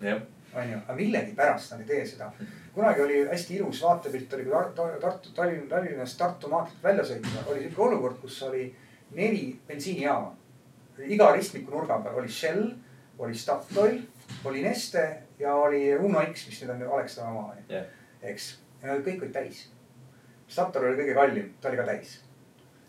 onju, aga millegipärast nad ei tee seda. kunagi oli hästi ilus vaatepilt oli, kui Tar- Tartu, Tallinn, Tallinnast Tartu maanteelt välja sõitma, oli sihuke olukord, kus oli neli bensiinijaama. Iga ristmiku nurga peal oli Shell, oli Statoil, oli Neste ja oli Uno X, mis nüüd on Alexela oma onju jah, eks, ja nad kõik olid täis. Statoil oli kõige kallim, ta oli ka täis.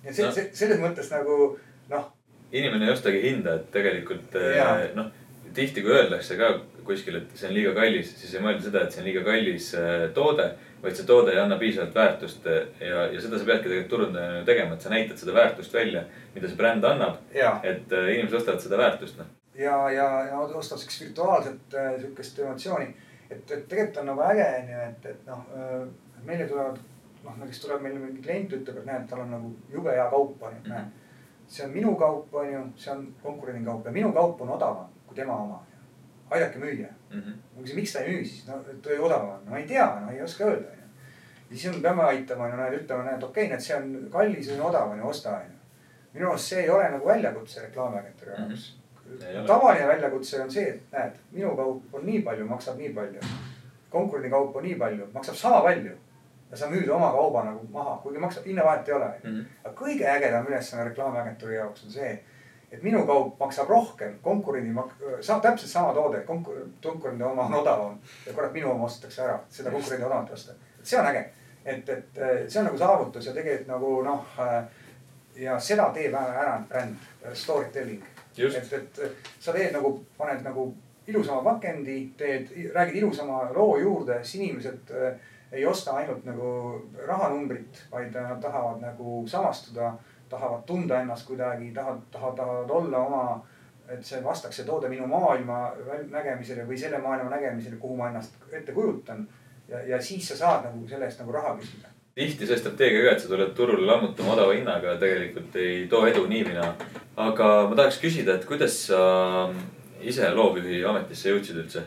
nii et see No. see selles mõttes nagu noh, inimene ei ostagi hinda, et tegelikult Jaa. noh, tihti kui öeldakse ka kuskil, et see on liiga kallis, siis ei mõelda seda, et see on liiga kallis äh, toode, vaid see toode ei anna piisavalt väärtust äh, ja, ja seda sa peadki tegelikult turundajana ju tegema, et sa näitad seda väärtust välja, mida see bränd annab, et äh, inimesed ostavad seda väärtust, noh. ja, ja, ja ostab siukest virtuaalset siukest emotsiooni. et, et tegelikult on nagu äge on ju, et, et noh meile tulevad noh, näiteks tuleb meile mingi klient ütleb, et näed, tal on nagu jube hea kaup on ju, näed. see on minu kaup on ju, see on konkurendi kaup ja minu kaup on odavam kui tema oma. Aidake müüa Mhm. ma küsin, miks ta ei müü siis, no et odavam on, no ei tea, no ei oska öelda onju. siis me peame aitama ja näed, ütlema, näed, okei okay,, näed, see on kallis odav on ju, osta onju. minu arust see ei ole nagu väljakutse reklaamiagentuuri jaoks Ei ole. tavaline väljakutse on see, et näed, minu kaup on nii palju, maksab nii palju. konkurendi kaup on nii palju, maksab sama palju. ja sa müüd oma kauba nagu maha, kuigi maksab, hinnavahet ei ole Mhm. aga kõige ägedam ülesanne reklaamiagentuuri jaoks on see, et minu kaup maksab rohkem, konkurendi mak-, sa- täpselt sama toode, konkur-, konkurendi oma on odavam ja kurat, minu oma ostetakse ära, seda konkurendi odavamalt osta. see on äge, et, et see on nagu saavutus ja tegelikult nagu noh, ja seda teeb ära, ära bränd, story telling. et, et sa teed nagu, paned nagu ilusama pakendi, teed, räägid ilusama loo juurde, siis inimesed äh, ei osta ainult nagu rahanumbrit, vaid nad tahavad nagu samastuda, tahavad tunda ennast kuidagi, tahavad, tahavad, tahavad olla oma, et see vastaks see toode minu maailma nägemisele või selle maailma nägemisele, kuhu ma ennast ette kujutan. ja, ja siis sa saad nagu selle eest nagu raha küsida tihti see strateegia ka, et sa tuled turule lammutama odava hinnaga, tegelikult ei too edu nii või naa. aga ma tahaks küsida, et kuidas sa ise loovjuhi ametisse jõudsid üldse?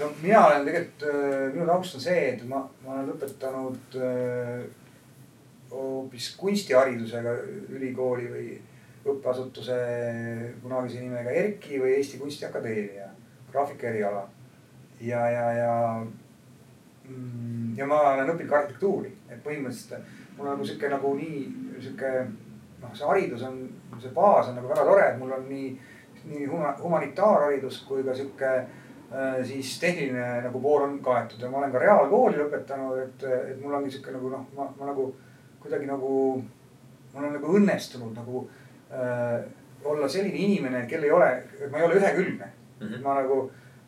noh, mina olen tegelikult, äh, minu taust on see, et ma, ma olen lõpetanud äh, hoopis kunstiharidusega ülikooli või õppeasutuse kunagise nimega ERKI või Eesti Kunstiakadeemia, graafika eriala. ja, ja, ja, mm, ja ma olen õppinud ka arhitektuuri, et põhimõtteliselt mul on nagu sihuke nagu nii sihuke noh, see haridus on, see baas on nagu väga tore, et mul on nii, nii humanitaarharidus kui ka sihuke Äh, siis tehniline nagu pool on kaetud ja ma olen ka reaalkooli lõpetanud, et, et mul ongi sihuke nagu noh, ma, ma nagu kuidagi nagu, mul on nagu õnnestunud nagu äh, olla selline inimene, kel ei ole, ma ei ole ühekülgne mm. -hmm. ma nagu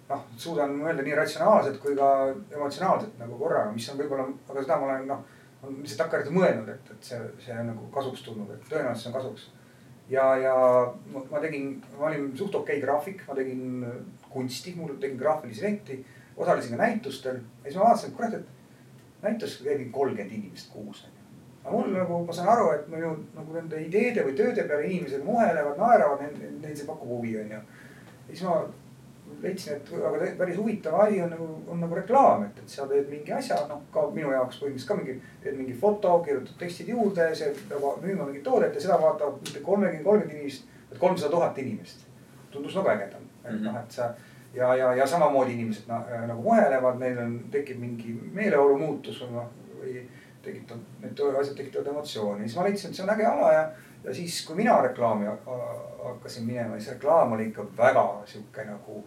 noh, suudan mõelda nii ratsionaalselt kui ka emotsionaalselt nagu korraga, mis on võib-olla, aga seda ma olen noh, on lihtsalt takkajärgi mõelnud, et, et see, see on nagu kasuks tulnud, et tõenäoliselt see on kasuks. ja, ja ma tegin, ma olin suht okei okay graafik, ma tegin kunsti, mul tegin graafilisi lehti, osalesin ka näitustel ja siis ma vaatasin, et kurat, et näitus käib kolmkümmend inimest kuus. Aga mul nagu, ma saan aru, et minu nagu nende ideede või tööde peale inimesed muhelevad, naeravad, neil see pakub huvi onju. siis ma leidsin, et aga päris huvitav asi on nagu, on nagu reklaam, et, et sa teed mingi asja, noh ka minu jaoks põhimõtteliselt ka mingi, teed mingi foto, kirjutad tekstid juurde, see peab müüma mingit toodet ja seda vaatab mitte kolmekümne, kolmkümmend inimest, vaid kolmsada tuhat inimest. tundus nagu ägedam et noh, et sa ja, ja, ja samamoodi inimesed na, nagu muhelevad, neil on, tekib mingi meeleolu muutus või noh, või tekitab, need asjad tekitavad emotsiooni, siis ma leidsin, et see on äge ala ja, ja siis, kui mina reklaami hakkasin minema, siis reklaam oli ikka väga sihuke nagu,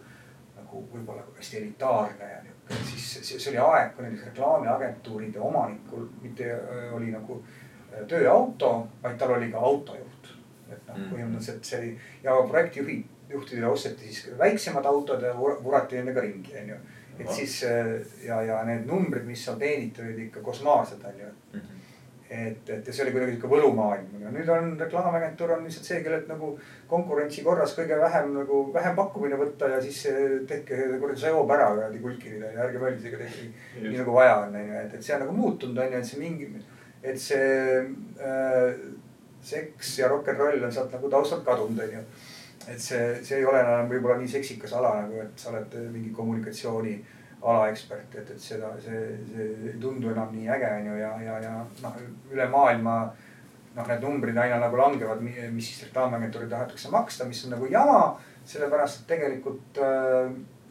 nagu võib-olla hästi elitaarne ja nihuke, siis see, see oli aeg, kui näiteks reklaamiagentuuride omanikul mitte äh, oli nagu äh, tööauto, vaid tal oli ka autojuht. et noh, mm. põhimõtteliselt see oli ja projektijuhid juhtidele osteti siis väiksemad autod ja vurati nendega ringi, onju. Et siis ja, ja need numbrid, mis seal teeniti, olid ikka kosmaarsed, onju mm. -hmm et, et ja see oli kuidagi sihuke võlumaailm, aga nüüd on reklaamagentuur on lihtsalt see, kellelt nagu konkurentsi korras kõige vähem nagu vähem pakkumine võtta ja siis tehke kuradi see joob ära kuradi kulkidele ja ärge mölsige tehke nii nagu vaja on, onju, et, et see on nagu muutunud, onju, et see mingi, et see äh, seks ja rock n roll on sealt nagu taustalt kadunud, onju et see, see ei ole enam võib-olla nii seksikas ala nagu, et sa oled mingi kommunikatsiooni alaekspert, et, et seda, see, see ei tundu enam nii äge, on ju, ja, ja, ja noh, üle maailma noh, need numbrid aina nagu langevad, mis siis reklaamiagentuuri tahetakse maksta, mis on nagu jama, sellepärast et tegelikult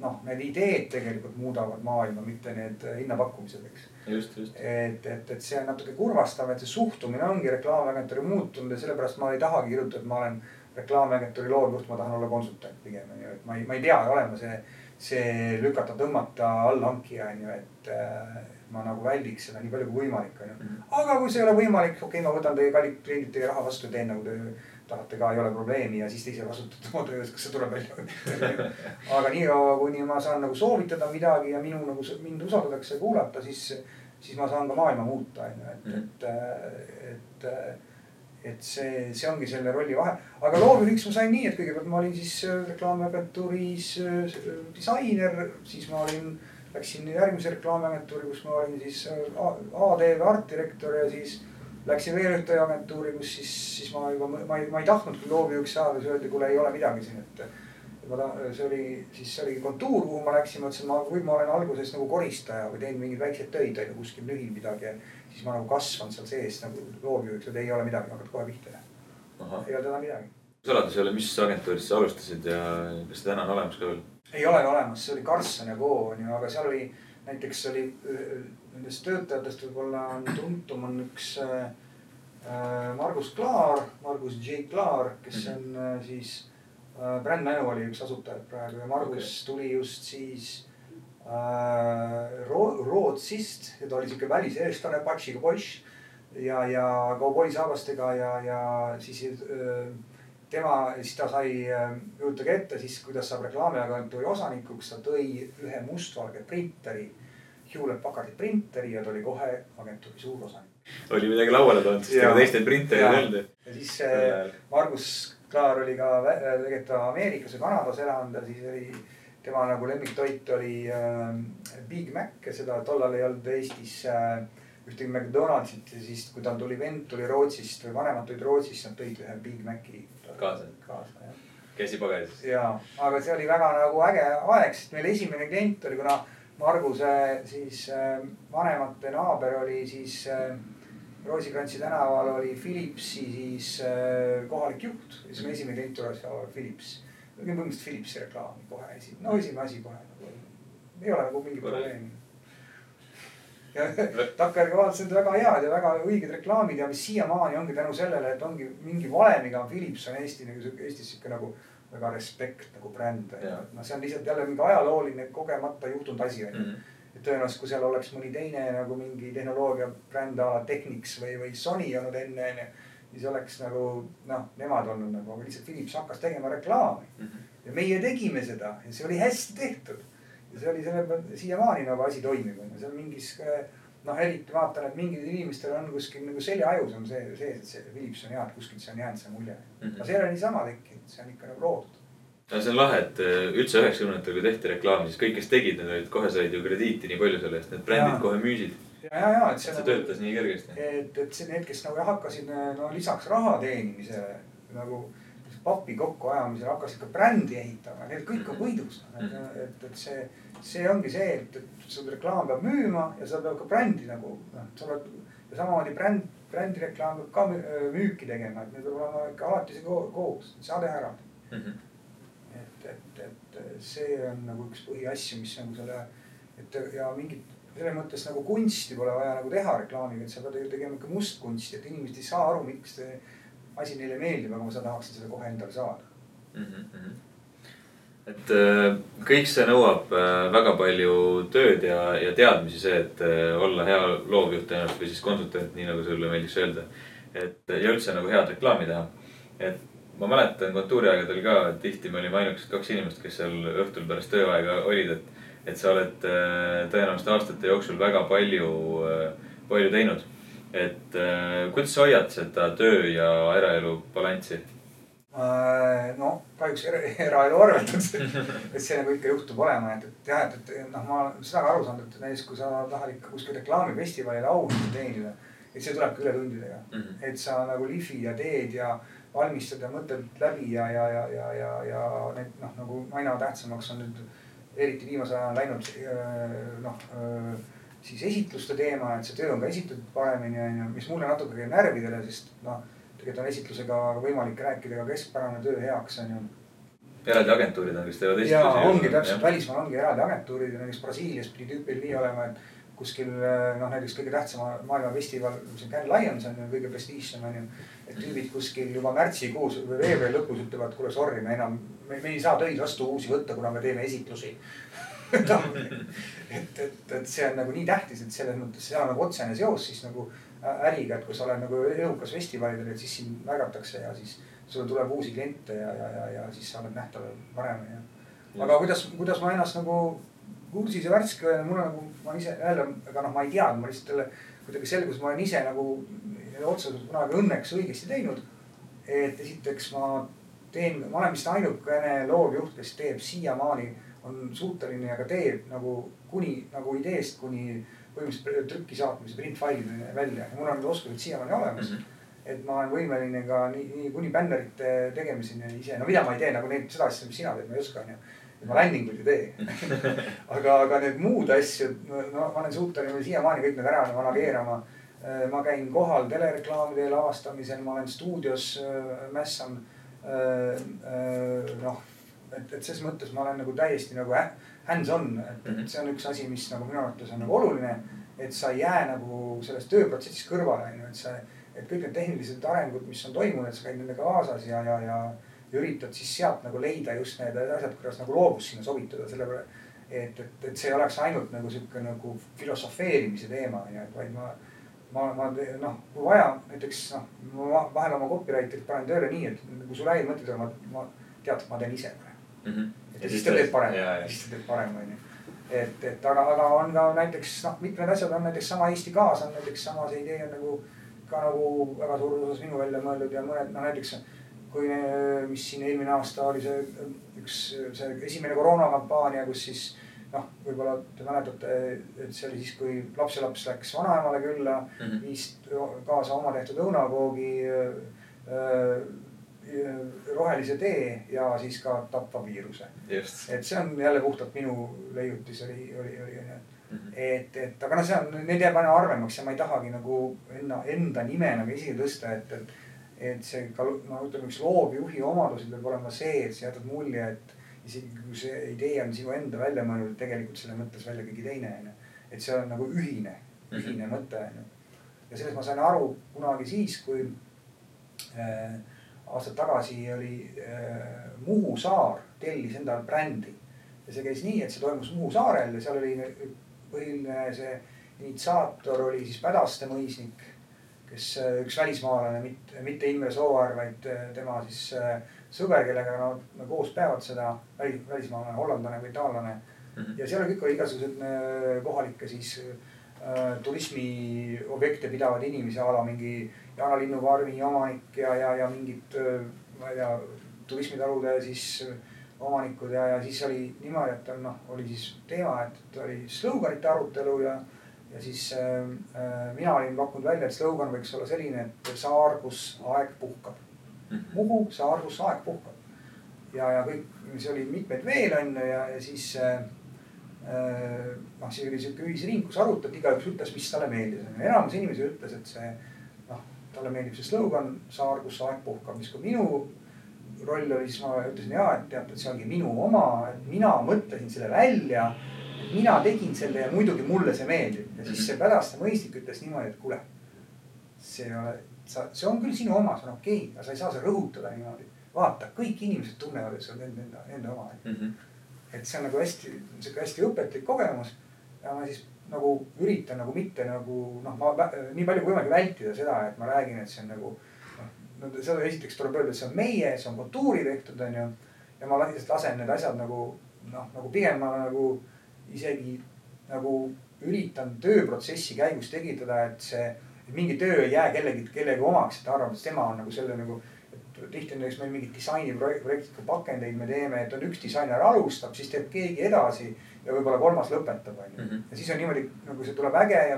noh, need ideed tegelikult muudavad maailma, mitte need hinnapakkumised, eks. just, just. et, et, et see on natuke kurvastav, et see suhtumine ongi reklaamiagentuuri muutunud ja sellepärast ma ei tahagi kirjutada, et ma olen reklaamiagentuuri loovjuht, ma tahan olla konsultant pigem on ju, et ma ei, ma ei pea olema see, see lükata, tõmmata allhankija on ju, et äh, ma nagu väldiks seda nii palju kui võimalik on ju. Mhm. aga kui see ei ole võimalik, okei okay,, ma võtan teie kallid kliendid teie raha vastu ja teen nagu te tahate ka, ei ole probleemi ja siis te ise vastutate oma töös, kas see tuleb välja aga niikaua, kuni ma saan nagu soovitada midagi ja minu nagu mind usaldatakse kuulata, siis, siis ma saan ka maailma muuta on ju, et, mhm. et, et, et see, see ongi selle rolli vahe. aga loovjuhiks ma sain nii, et kõigepealt ma olin siis äh, reklaamiagentuuris äh, disainer, siis ma olin, läksin järgmise reklaamiagentuuri, kus ma olin siis äh, AD-v artdirektor ja siis läksin veel ühte agentuuri, kus siis, siis ma juba, ma ei, ma ei tahtnudki loovjuhiks saada, siis öeldi, kuule, ei ole midagi siin, et ma tahan, see oli, siis see oli kontuur, kuhu ma läksin, mõtlesin, ma, või ma olen alguses nagu koristaja või teen mingeid väikseid töid on ju kuskil nühin midagi. Siis ma nagu kasvan seal sees nagu loovjuhiks, et ei ole midagi, hakkad kohe pihta ja ei ole täna midagi. saladus ei ole, mis agentuuris sa alustasid ja kas see täna on olemas ka veel? ei ole olemas, see oli Karlsson ja Co on ju, aga seal oli näiteks oli nendest töötajatest võib-olla on tuntum on üks äh, Margus Klaar, Margus J Klaar, kes mhm. on äh, siis Äh, Brand Manu oli üks asutajaid praegu ja Margus okay. tuli just siis äh, Rootsist ja ta oli sihuke väliseestlane, patsiga poiss. ja, ja kauboisaabastega ja, ja siis öö, tema, siis ta sai, kujutage ette siis, kuidas saab reklaamiagentuuri osanikuks, ta tõi ühe mustvalge printeri. Hewlett Packardi printeri ja ta oli kohe agentuuri suurosanik. oli midagi lauale toonud, sest ega teist neid printereid ei olnud. ja siis äh, Margus Klaar oli ka tegelikult Ameerikas või Kanadas elanud ja siis oli tema nagu lemmiktoit oli äh, Big Mac ja seda tollal ei olnud Eestis äh, ühtegi McDonaldsit ja siis, kui tal tuli vend tuli Rootsist või vanemad tulid Rootsist, nad tõid ühe Big Maci kaasa. kaasa jah. käsipagasis. ja, aga see oli väga nagu äge aeg, sest meil esimene klient oli, kuna Marguse siis äh, vanemate naaber oli siis äh, Roosikrantsi tänaval oli Philipsi siis äh, kohalik juht. siis mu esimene klient oli Philips. Põhimõtteliselt Philipsi reklaami kohe esimene, no esimene asi kohe nagu. ei ole nagu mingit probleemi ja [laughs] takkajärgi vaatasin, et väga head ja väga õiged reklaamid ja mis siiamaani ongi tänu sellele, et ongi mingi valemiga Philips on Eesti nagu sihuke, Eestis sihuke nagu väga respekt nagu bränd. noh, see on lihtsalt jälle mingi ajalooline kogemata juhtunud asi on ju. Mhm. et tõenäoliselt, kui seal oleks mõni teine nagu mingi tehnoloogia bränd a la Technics või, või Sony olnud enne on ju. Siis oleks nagu noh, nemad olnud nagu, aga lihtsalt Philips hakkas tegema reklaami mm. -hmm. ja meie tegime seda ja see oli hästi tehtud ja see oli selle siiamaani nagu asi toimib, on ju, seal mingis noh, eriti vaatan, et mingil inimestel on kuskil nagu seljaajus on see sees, et see Philips on hea, et kuskilt see on jäänud see mulje mm. -hmm. aga see ei ole niisama tekkinud, see on ikka nagu loodud. no see on lahe, et äh, üldse üheksakümnendatel, kui tehti reklaami, siis kõik, kes tegid, need olid kohe said ju krediiti nii palju selle eest, need brändid ja. kohe müüsid. Ja, ja, ja, et see, see töötas nii kergesti. et, et see, need, kes nagu hakkasid no lisaks raha teenimisele nagu papi kokkuajamisel hakkasid ka brändi ehitama, need kõik on võidus. et, et, et see, see ongi see, et, et sul reklaam peab müüma ja sa pead ka brändi nagu noh, sa oled ja samamoodi bränd, brändireklaam peab ka müüki tegema, et need peavad olema ikka alati koos, saade ära mm. -hmm. et, et, et see on nagu üks põhiasju, mis nagu selle, et ja mingit selles mõttes nagu kunsti pole vaja nagu teha reklaamiga, et sa pead ju tegema ikka mustkunsti, et inimesed ei saa aru, miks te asi neile meeldib, aga ma seda tahaksin seda kohe endale saada mm. -hmm. et äh, kõik see nõuab äh, väga palju tööd ja, ja teadmisi, see, et äh, olla hea loovjuht ennast või siis konsultant, nii nagu sulle meeldiks öelda. et ja üldse nagu head reklaami teha. et ma mäletan kontuuriaegadel ka, tihti me olime ainukesed kaks inimest, kes seal õhtul pärast tööaega olid, et, et sa oled tõenäoliselt aastate jooksul väga palju, palju teinud et äh, kuidas sa hoiad seda töö ja eraelu balanssi äh,? no kahjuks era, eraelu arvelt, et see nagu ikka juhtub olema, et, et jah, et, et noh, ma olen seda ka aru saanud, et näiteks kui sa tahad ikka kuskil reklaamifestivalil auhindu teenida, et see tulebki ületundidega mm. -hmm. et sa nagu lihvid ja teed ja valmistad ja mõtled läbi ja, ja, ja, ja, ja, ja need noh, nagu aina tähtsamaks on nüüd eriti viimasel ajal läinud äh, noh äh, siis esitluste teema, et see töö on ka esitatud paremini, on ju, mis mulle natuke käib närvidele, sest noh, tegelikult on esitlusega võimalik rääkida ka keskpärane töö heaks, on ju. eraldi agentuurid on, kes teevad esitlusi. ja ongi täpselt, välismaal ongi eraldi agentuurid ja näiteks Brasiilias pidi tüüpil nii olema, et kuskil noh, näiteks kõige tähtsam maailmafestival, mis on Cannes Lions on ju kõige prestiižsem on ju. et tüübid kuskil juba märtsikuus või veebruari lõpus ütlevad, kuule sorry, me enam, me ei saa töid vastu uusi võtta, kuna me teeme esitlusi [laughs] et, et, et see on nagu nii tähtis, et selles mõttes seal on nagu otsene seos siis nagu äriga, et kui sa oled nagu edukas festivalidel, et siis sind märgatakse ja siis sulle tuleb uusi kliente ja, ja, ja, ja siis sa oled nähtaval paremini ja. aga kuidas, kuidas ma ennast nagu kursis ja värske olen, mul on nagu, ma ise jälle, ega noh, ma ei teadnud, ma lihtsalt jälle kuidagi selgus, ma olen ise nagu otseselt kunagi õnneks õigesti teinud. et esiteks ma teen, ma olen vist ainukene loovjuht, kes teeb siiamaani on suuteline ja ka teeb nagu kuni nagu ideest kuni põhimõtteliselt trükki saatmise, printfailini välja ja mul on need oskused siiamaani olemas mm. -hmm et ma olen võimeline ka nii, nii kuni bännerite tegemiseni ise, no mida ma ei tee nagu neid, seda asja, mis sina teed, ma ei oska, onju. ma landing uid ei tee [laughs] aga, aga need muud asjad, no ma olen suuteline siiamaani kõik need ära manageerima. Äh, ma käin kohal telereklaamide lavastamisel, ma olen stuudios äh, mässan. Äh, noh et, et ses mõttes ma olen nagu täiesti nagu hands-on, et, et mhm. see on üks asi, mis nagu minu arvates on nagu oluline. et sa ei jää nagu sellest tööprotsessist kõrvale, on ju, et see, et kõik need tehnilised arengud, mis on toimunud, sa käid nendega kaasas ja, ja, ja. ja üritad siis sealt nagu leida just need asjad, kuidas nagu loovust sinna sobitada, sellepärast. et, et, et see ei oleks ainult nagu sihuke nagu filosofeerimise teema, on ju, et vaid ma ma, ma noh, kui vaja, näiteks noh, ma vahel oma copywriterit panen tööle nii, et kui sul häid mõtteid on, ma, ma tead, et ma teen ise praegu mm. -hmm. et siis ta teeb parem, siis ta teeb parem, onju. et, et aga, aga on ka näiteks noh, mitmed asjad on näiteks sama Eesti Gaas on näiteks sama see idee on nagu ka nagu väga suures osas minu välja mõeldud ja mõned noh, näiteks kui, mis siin eelmine aasta oli see üks, see esimene koroonakampaania, kus siis noh, võib-olla te mäletate, et see oli siis, kui lapselaps läks vanaemale külla mm, -hmm. viis kaasa oma tehtud õunakoogi äh, rohelise tee ja siis ka tapva viiruse. et see on jälle puhtalt minu leiutis oli, oli, oli onju. Mhm. et, et aga noh, see on, need jääb aina harvemaks ja ma ei tahagi nagu enda, enda nime nagu esile tõsta, et, et et see ka, no ütleme, üks loovjuhi omadused peab olema see, et sa jätad mulje, et isegi kui see idee on sinu enda välja mõeldud, tegelikult selle mõtles välja keegi teine, onju. et see on nagu ühine, ühine mõte, onju. ja sellest ma sain aru kunagi siis, kui äh, aastad tagasi oli äh, Muhu saar tellis endale brändi. ja see käis nii, et see toimus Muhu saarel ja seal oli põhiline see initsiaator oli siis Pädaste mõisnik kes äh, üks välismaalane, mitte, mitte Imre Sooäär, vaid äh, tema siis äh, sõber, kellega no, koos peavad seda, välis, välismaalane, hollandlane või taanlane mm. -hmm. ja seal kõik oli igasugused kohalikke siis äh, turismiobjekte pidavad inimesi a la mingi jaanalinnufarmi omanik ja, ja, ja mingid äh,, ma ei tea, turismitalude siis omanikud ja, ja siis oli niimoodi, et on noh, oli siis teema, et oli sloganite arutelu ja ja siis äh, äh, mina olin pakkunud välja, et slogan võiks olla selline, et saar, kus aeg puhkab. Muhu saar, kus aeg puhkab. ja, ja kõik, see oli mitmeid veel on ju ja, ja siis äh, noh, siis oli sihuke ühisring, kus arutati, igaüks ütles, mis talle meeldis. enamus inimesi ütles, et see noh, talle meeldib see slogan saar, kus aeg puhkab, mis ka minu roll oli, siis ma ütlesin ja, et teate, et see ongi minu oma, et mina mõtlesin selle välja mina tegin selle ja muidugi mulle see meeldib ja siis see Pädaste mõistik ütles niimoodi, et kuule. see ei ole, sa, see on küll sinu oma, see on okei okay,, aga sa ei saa seda rõhutada niimoodi. vaata, kõik inimesed tunnevad, et see on enda, enda, enda oma mm. -hmm. et see on nagu hästi, sihuke hästi õpetlik kogemus. ja ma siis nagu üritan nagu mitte nagu noh, ma nii palju kui võimalik vältida seda, et ma räägin, et see on nagu noh, no seda esiteks tuleb öelda, et see on meie, see on kultuuri tehtud, onju. ja ma lihtsalt lasen need asjad nagu noh, nagu pigem ma nagu isegi nagu üritan tööprotsessi käigus tekitada, et see, mingi töö ei jää kellegi, kellegi omaks, et arvab, et tema on nagu selle nagu. tihti on näiteks meil mingid disainiprojektid, kui pakendeid me teeme, et on üks disainer alustab, siis teeb keegi edasi ja võib-olla kolmas lõpetab, onju. Mhm. ja siis on niimoodi, nagu see tuleb äge ja,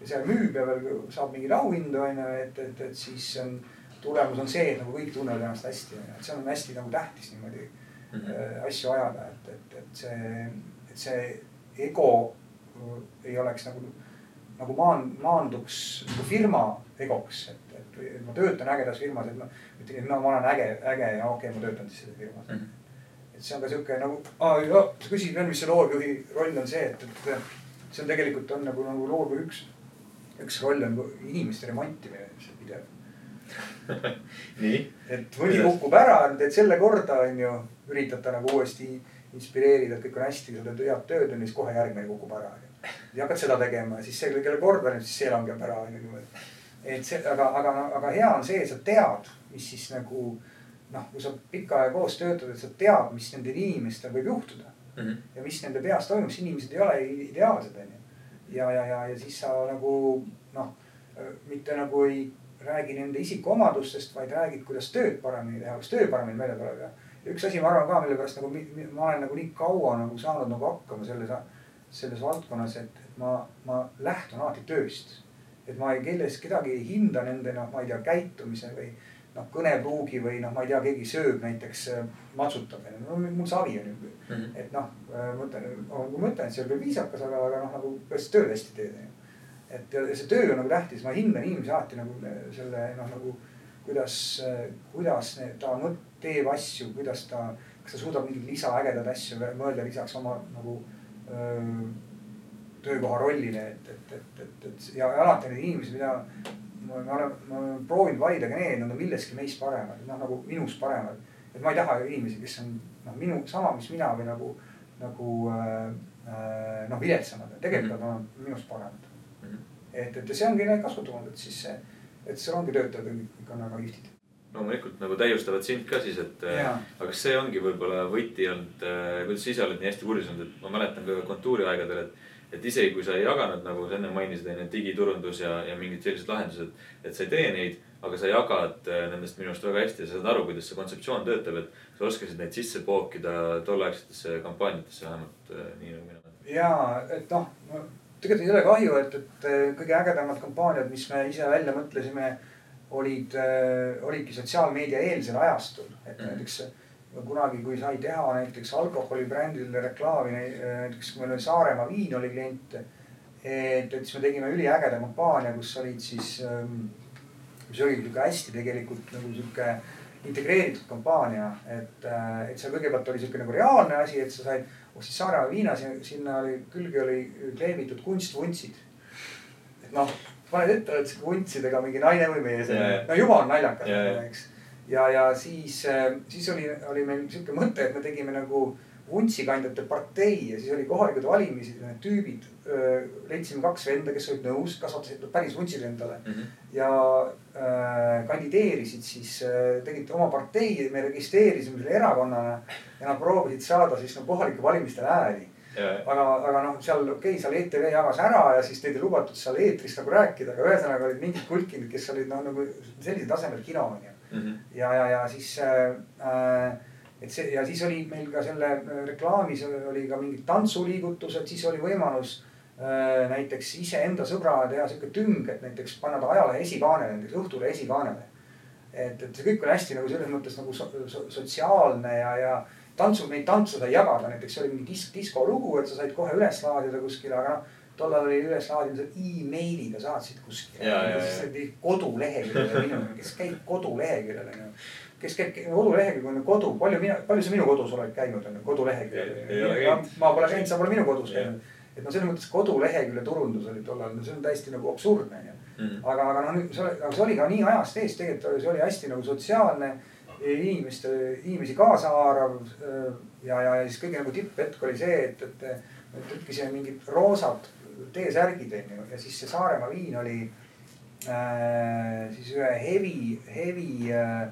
ja see müüb ja veel saab mingeid auhindu, onju, et, et, et siis on tulemus on see, et nagu kõik tunnevad ennast hästi, onju, et see on hästi nagu tähtis niimoodi mm -hmm. asju ajada, et, et, et see, et see ego ei oleks nagu, nagu maan-, maanduks nagu firma egoks, et, et, ma töötan ägedas firmas, et ma ütlen, et no ma olen äge, äge ja okei okay,, ma töötan siis selles firmas mm. -hmm. et see on ka sihuke nagu, sa küsid veel, mis see loovjuhi roll on see, et, et see on tegelikult on nagu, nagu loovjuhi üks, üks roll on inimeste remontimine, see pidev [laughs] nii. et mõni kukub ära, teed selle korda, onju, üritad ta nagu uuesti inspireerida, et kõik on hästi, sa teed head tööd on ju, siis kohe järgmine kukub ära. Ja hakkad seda tegema ja siis see, kelle kord on, siis see langeb ära on ju et see, aga, aga, aga hea on see, et sa tead, mis siis nagu noh, kui sa pikka aega koos töötad, et sa tead, mis nendel inimestel võib juhtuda mm. -hmm. ja mis nende peas toimub, sest inimesed ei ole ideaalsed, on ju. ja, ja, ja, ja siis sa nagu noh, mitte nagu ei räägi nende isikuomadustest, vaid räägid, kuidas tööd paremini teha, kuidas töö paremini välja tuleb ja üks asi, ma arvan ka, mille pärast nagu ma olen nagu nii kaua nagu saanud nagu hakkama selles, selles valdkonnas, et, ma, ma lähtun alati tööst. et ma ei, kelles, kedagi ei hinda nende noh, ma ei tea, käitumise või noh, kõnepruugi või noh, ma ei tea, keegi sööb näiteks äh, matsutab onju, no mul savi on ju mm. -hmm. et noh, äh, ma ütlen, kui ma ütlen, et see on küll viisakas, aga, aga noh, nagu kuidas tööd hästi teed onju. et see töö on nagu tähtis, ma hindan inimesi alati nagu selle noh, nagu kuidas, kuidas ta mõt-, teeb asju, kuidas ta, kas ta suudab mingeid lisaägedaid asju mõelda lisaks oma nagu töökoha rollile, et, et, et, et, et ja alati need inimesed, mida ma olen, ma olen proovinud valida ka need, nad on milleski meist paremad, noh nagu minust paremad. et ma ei taha inimesi, kes on noh, minu sama, mis mina või nagu, nagu äh, noh, viletsamad, tegelikult nad on minust paremad mm. -hmm. et, et ja see ongi läinud kasvatamata, et siis see, et seal ongi töötajad kõik on väga kihvtid loomulikult nagu täiustavad sind ka siis, et Jaa. aga kas see ongi võib-olla võti olnud äh,, kuidas sa ise oled nii hästi kursis olnud, et ma mäletan ka kontuuri aegadel, et. et isegi kui sa ei jaganud, nagu sa enne mainisid, onju, digiturundus ja, ja mingid sellised lahendused, et sa ei tee neid. aga sa jagad äh, nendest minu arust väga hästi ja sa saad aru, kuidas see kontseptsioon töötab, et sa oskasid neid sisse pookida tolleaegsetesse kampaaniatesse vähemalt äh, nii nagu mina. ja et noh, no tegelikult ei ole kahju, et, et äh, kõige ägedamad kampaaniad, mis me ise välja mõtlesime, olid äh,, olidki sotsiaalmeedia eelsel ajastul, et Mhm. näiteks kunagi, kui sai teha näiteks alkoholibrändile reklaami, näiteks kui meil oli Saaremaa viin oli klient. et, et siis me tegime üliägeda kampaania, kus olid siis ähm,, mis oli sihuke hästi tegelikult nagu sihuke integreeritud kampaania, et, äh, et seal kõigepealt oli sihuke nagu reaalne asi, et sa said, ostsid Saaremaa viina, sinna oli külge oli kleebitud kunstvuntsid. et noh, paned ette, oled sihuke vuntsidega mingi naine või mees, no juba on naljakas, eks. ja, ja siis, siis oli, oli meil sihuke mõte, et me tegime nagu vuntsikandjate partei ja siis oli kohalikud valimised ja need tüübid. leidsime kaks venda, kes olid nõus, kasvatasid päris vuntsid endale mm. -hmm. ja äh, kandideerisid siis äh,, tegid oma partei, me registreerisime selle erakonnana. ja nad proovisid saada siis no kohalikel valimistel hääli. Aga, aga noh, seal okei okay,, seal ETV jagas ära ja siis neid ei lubatud seal eetris nagu rääkida, aga ühesõnaga olid mingid kulkinid, kes olid noh nagu sellisel tasemel kino on ju mm. -hmm. ja, ja, ja siis äh, et see ja siis oli meil ka selle reklaamis oli ka mingid tantsuliigutused, siis oli võimalus äh, näiteks iseenda sõbrale teha sihuke tüng, et näiteks panna ta ajalehe esikaanele, näiteks Õhtulehe esikaanele. et, et see kõik oli hästi nagu selles mõttes nagu so, so, sotsiaalne ja, ja tantsu, neid tantse sai jagada, näiteks see oli mingi disk, diskolugu, et sa said kohe üles laadida kuskile, aga noh tollal oli üles laadimisel emailiga saatsid kuskile. koduleheküljele, kes käib koduleheküljel onju kes käib kodulehekülg on kodu, palju mina, palju sa minu kodus oled käinud, on ju, koduleheküljel. ma pole käinud, sa pole minu kodus käinud. et noh, selles mõttes kodulehekülje turundus oli tollal, no see on täiesti nagu absurdne on ju. aga, aga noh, see oli, aga see oli ka nii ajast ees, tegelikult oli, see oli hästi nagu sotsiaalne. Inimeste, inimesi kaasahaarav ja, ja siis kõige nagu tipphetk oli see, et, et, et ütlesime mingid roosad T-särgid on ju ja siis see Saaremaa viin oli äh, siis ühe heavy, heavy äh,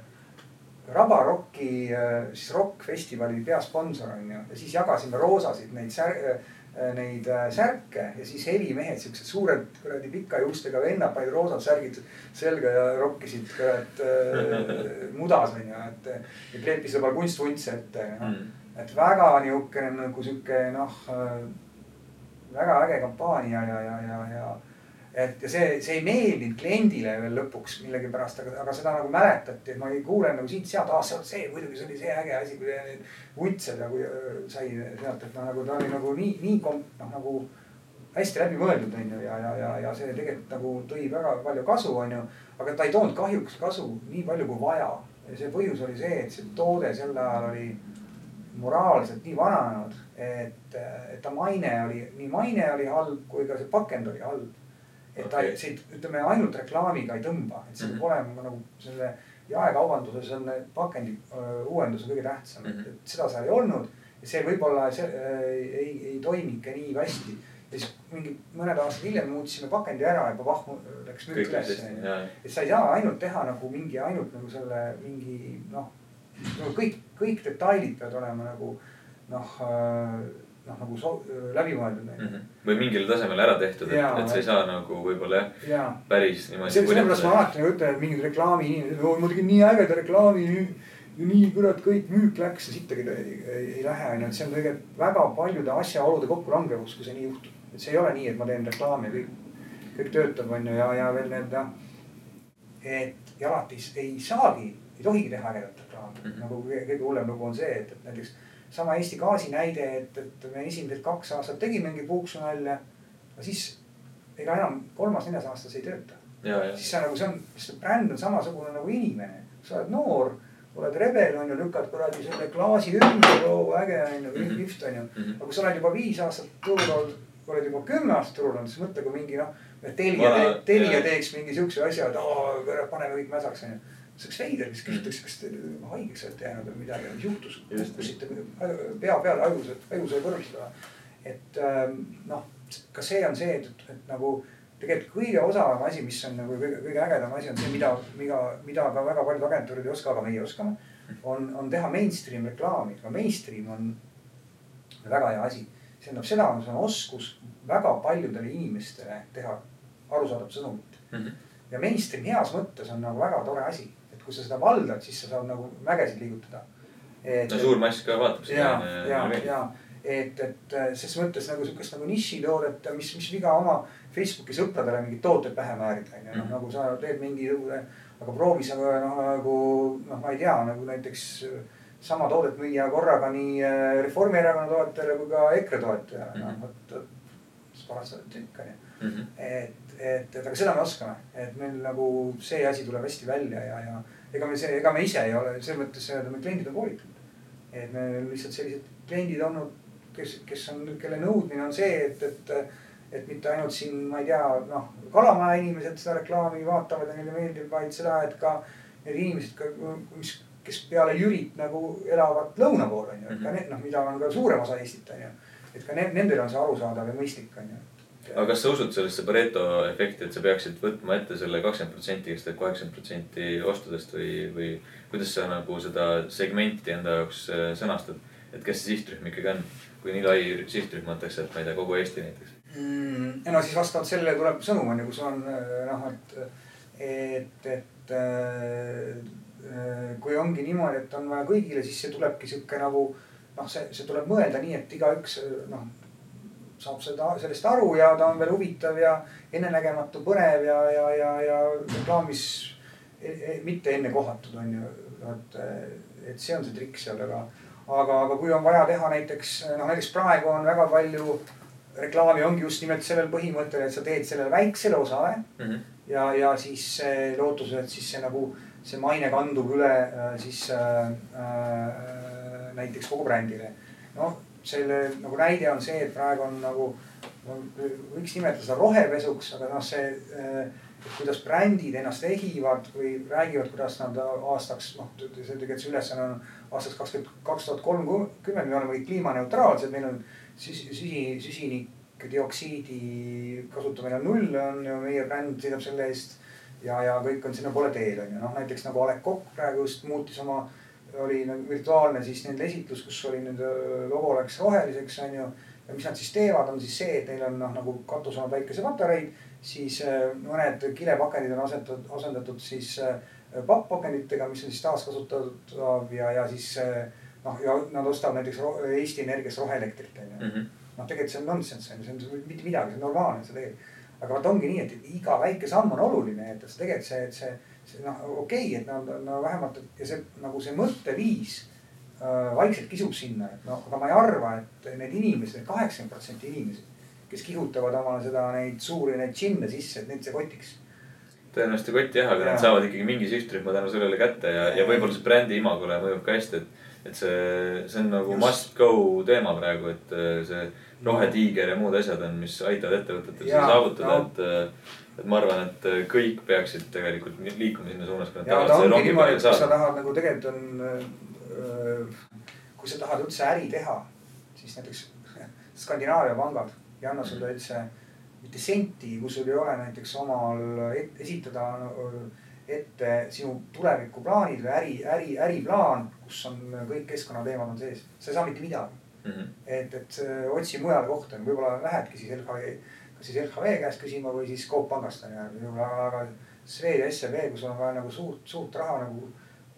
Rabarocki siis rokkfestivali peasponsor on ju ja siis jagasime roosasid neid sär-, neid särke ja siis hevimehed, siuksed suured kuradi pika juustega vennad panid roosad särgid selga ja rokkisid kurat äh, [laughs] mudas on ju, et. ja kleepisid oma kunstvuntse ette no. mm., et väga niisugune nagu sihuke noh, väga äge kampaania ja, ja, ja, ja et ja see, see ei meeldinud kliendile veel lõpuks millegipärast, aga, aga seda nagu mäletati, et ma kuulen nagu siit-sealt, aa see on see, muidugi see oli see äge asi, kui neid vuntse nagu sai sealt, et noh, nagu ta oli nagu nii, nii kom-, noh nagu hästi läbimõeldud, on ju, ja, ja, ja, ja see tegelikult nagu tõi väga palju kasu, on ju. aga ta ei toonud kahjuks kasu nii palju kui vaja. ja see põhjus oli see, et see toode sel ajal oli moraalselt nii vananenud, et, et ta maine oli, nii maine oli halb kui ka see pakend oli halb et ta okay. siit ütleme ainult reklaamiga ei tõmba, et see peab mm -hmm. olema nagu selle jaekaubanduses on pakendi uuendus on kõige tähtsam mm, -hmm. et seda seal ei olnud. see võib-olla see äh, ei, ei toimi ikka nii hästi. ja siis mingi mõned aastad hiljem muutsime pakendi ära ja vahmu läks müük üles. et sa ei saa ainult teha nagu mingi ainult nagu selle mingi noh, no kõik, kõik detailid peavad olema nagu noh äh, noh, nagu so, läbimõeldud mm. -hmm. või mingil tasemel ära tehtud, et, et sa ei saa nagu võib-olla jah ja. päris niimoodi. sellepärast ma alati nagu ütlen, et mingid reklaami, ma tegin nii ägeda reklaami nii kurat kõik müük läks ja sittagi ei, ei, ei lähe onju, et see on tegelikult väga paljude asjaolude kokkulangevus, kui see nii juhtub. et see ei ole nii, et ma teen reklaami ja kõik, kõik töötab onju ja, ja veel need noh. et ja alati ei saagi, ei tohigi teha ägedat reklaami mm, -hmm. nagu kõige hullem lugu on see, et, et näiteks sama Eesti Gaasi näide, et, et me esimesed kaks aastat tegime mingi puuksu nalja. aga siis ega enam kolmas-neljas aastas ei tööta. siis sa nagu see on, sest bränd on samasugune nagu inimene, sa oled noor, oled rebel on ju, lükkad kuradi selle klaasi ümber, oo äge on ju, kihvt on ju. aga kui sa oled juba viis aastat turul olnud, oled juba kümme aastat turul olnud, siis mõtle, kui mingi noh. Telia, Telia teeks mingi siukse asja, et oo, paneme kõik mäsaks on ju see oleks veider, siis küsitakse, kas te haigeks olete jäänud või midagi, mis juhtus, kukkusite pea peale, aju, aju sai põrmutada. et ähm, noh, ka see on see, et, et nagu tegelikult kõige osavam asi, mis on nagu kõige, kõige ägedam asi on see, mida, mida, mida ka väga paljud agentuurid ei oska, aga meie oskame. on, on teha mainstream reklaami, aga mainstream on väga hea asi. see tähendab seda, see on oskus väga paljudele inimestele teha arusaadavat sõnumit mm. -hmm. ja mainstream heas mõttes on nagu väga tore asi, et kui sa seda valdad, siis sa saad nagu mägesid liigutada. no suur mass ka vaatab seda. ja, ja, ja et, et ses mõttes nagu sihukest nagu nišitoodet, mis, mis viga oma Facebooki sõpradele mingid tooted pähe määrida, onju. noh, mhm. nagu sa teed mingi, aga proovi sa noh, nagu noh, ma ei tea, nagu näiteks sama toodet müüa korraga nii äh, Reformierakonna toetajale kui ka EKRE toetajale, noh mhm. vot. siis paras trikk onju. Mhm. et, et, et aga seda me oskame, et meil nagu see asi tuleb hästi välja ja, ja ega me see, ega me ise ei ole selles mõttes, me kliendid on koolitatud. et me lihtsalt sellised kliendid olnud, kes, kes on, kelle nõudmine on see, et, et, et mitte ainult siin, ma ei tea, noh, Kalamaja inimesed seda reklaami vaatavad ja neile meeldib, vaid seda, et ka need inimesed mis kes peale Jürit nagu elavad lõuna pool on ju, et ka mhm. need noh, mida on ka suurem osa Eestit on ju. et ka ne, nendel on see arusaadav ja mõistlik on ju. Aga kas sa usud sellesse Pareto efekti, et sa peaksid võtma ette selle kakskümmend protsenti, kes teeb kaheksakümmend protsenti ostudest või, või kuidas sa nagu seda segmenti enda jaoks äh, sõnastad? et kes see sihtrühm ikkagi on, kui nii lai sihtrühm antakse, et ma ei tea, kogu Eesti näiteks mm,? no siis vastavalt sellele tuleb sõnum on ju, kus on äh, noh, et, et, et äh, kui ongi niimoodi, et on vaja kõigile, siis see tulebki sihuke nagu noh, see, see tuleb mõelda nii, et igaüks noh saab seda, sellest aru ja ta on veel huvitav ja ennenägematu, põnev ja, ja, ja, ja reklaamis e, e, mitte enne kohatud on ju. et, et see on see trikk seal, aga, aga, aga kui on vaja teha näiteks noh, näiteks praegu on väga palju reklaami ongi just nimelt sellel põhimõttel, et sa teed sellele väiksele osale mm. -hmm. ja, ja siis lootusel, et siis see nagu see maine kandub üle äh, siis äh, äh, näiteks kogu brändile. noh, selle nagu näide on see, et praegu on nagu, võiks nimetada seda rohepesuks, aga noh, see äh,, kuidas brändid ennast ehivad või räägivad, kuidas nad aastaks, noh, see ülesanne on aastaks kakskümmend, kaks tuhat kolmkümmend, me oleme kõik kliimaneutraalsed, meil on süsi, süsi, süsinikdioksiidi kasutamine on null, on ju, meie bränd seisab selle eest ja, ja kõik on sinnapoole teel on ju, noh näiteks nagu A Le Coq praegu just muutis oma, oli nagu virtuaalne siis nende esitlus, kus oli nende logo läks roheliseks on ju. ja mis nad siis teevad, on siis see, et neil on noh nagu katus on päikesepatareid, siis mõned kilepakendid on asendatud, asendatud siis papppakenditega, mis on siis taaskasutatav ja, ja siis noh, ja nad ostavad näiteks Eesti Energiast roheelektrit on ju. Mhm. noh, tegelikult see on nonsense on ju, see on mitte midagi, see on normaalne, see tegelikult aga vot ongi nii, et iga väike samm on oluline, et tegelikult see, et see noh, okei okay,, et no, no vähemalt ja see nagu see mõtteviis äh, vaikselt kisub sinna, et noh, aga ma ei arva, et need inimesed, need kaheksakümmend protsenti inimesi, kes kihutavad oma seda, neid suuri, neid džinne sisse, et neid see kotiks tõenäoliselt ei koti jah, aga ja. nad saavad ikkagi mingi sihtrühma tänu sellele kätte ja, ja, võib-olla see brändi imagole mõjub ka hästi, et. et see, see on nagu Just. must go teema praegu, et äh, see rohetiiger ja muud asjad on, mis aitavad ettevõtetel seda saavutada no., et. Et ma arvan, et kõik peaksid tegelikult liikuma sinna suunas, kui nad tahavad selle rongi peale saada. sa tahad nagu tegelikult on, kui sa tahad üldse äri teha, siis näiteks [laughs] Skandinaavia pangad ei anna sulle üldse mitte senti, kui sul ei ole näiteks omal et, esitada ette sinu tulevikuplaanid või äri, äri, äriplaan, kus on kõik keskkonnateemad on sees, sa ei saa mitte midagi mm. -hmm. et, et otsi mujale kohta, võib-olla lähedki siis LHV, kas siis LHV käest küsima või siis Coop pangast on ju, aga, aga Swed ja SEB, kui sul on vaja nagu suurt, suurt raha nagu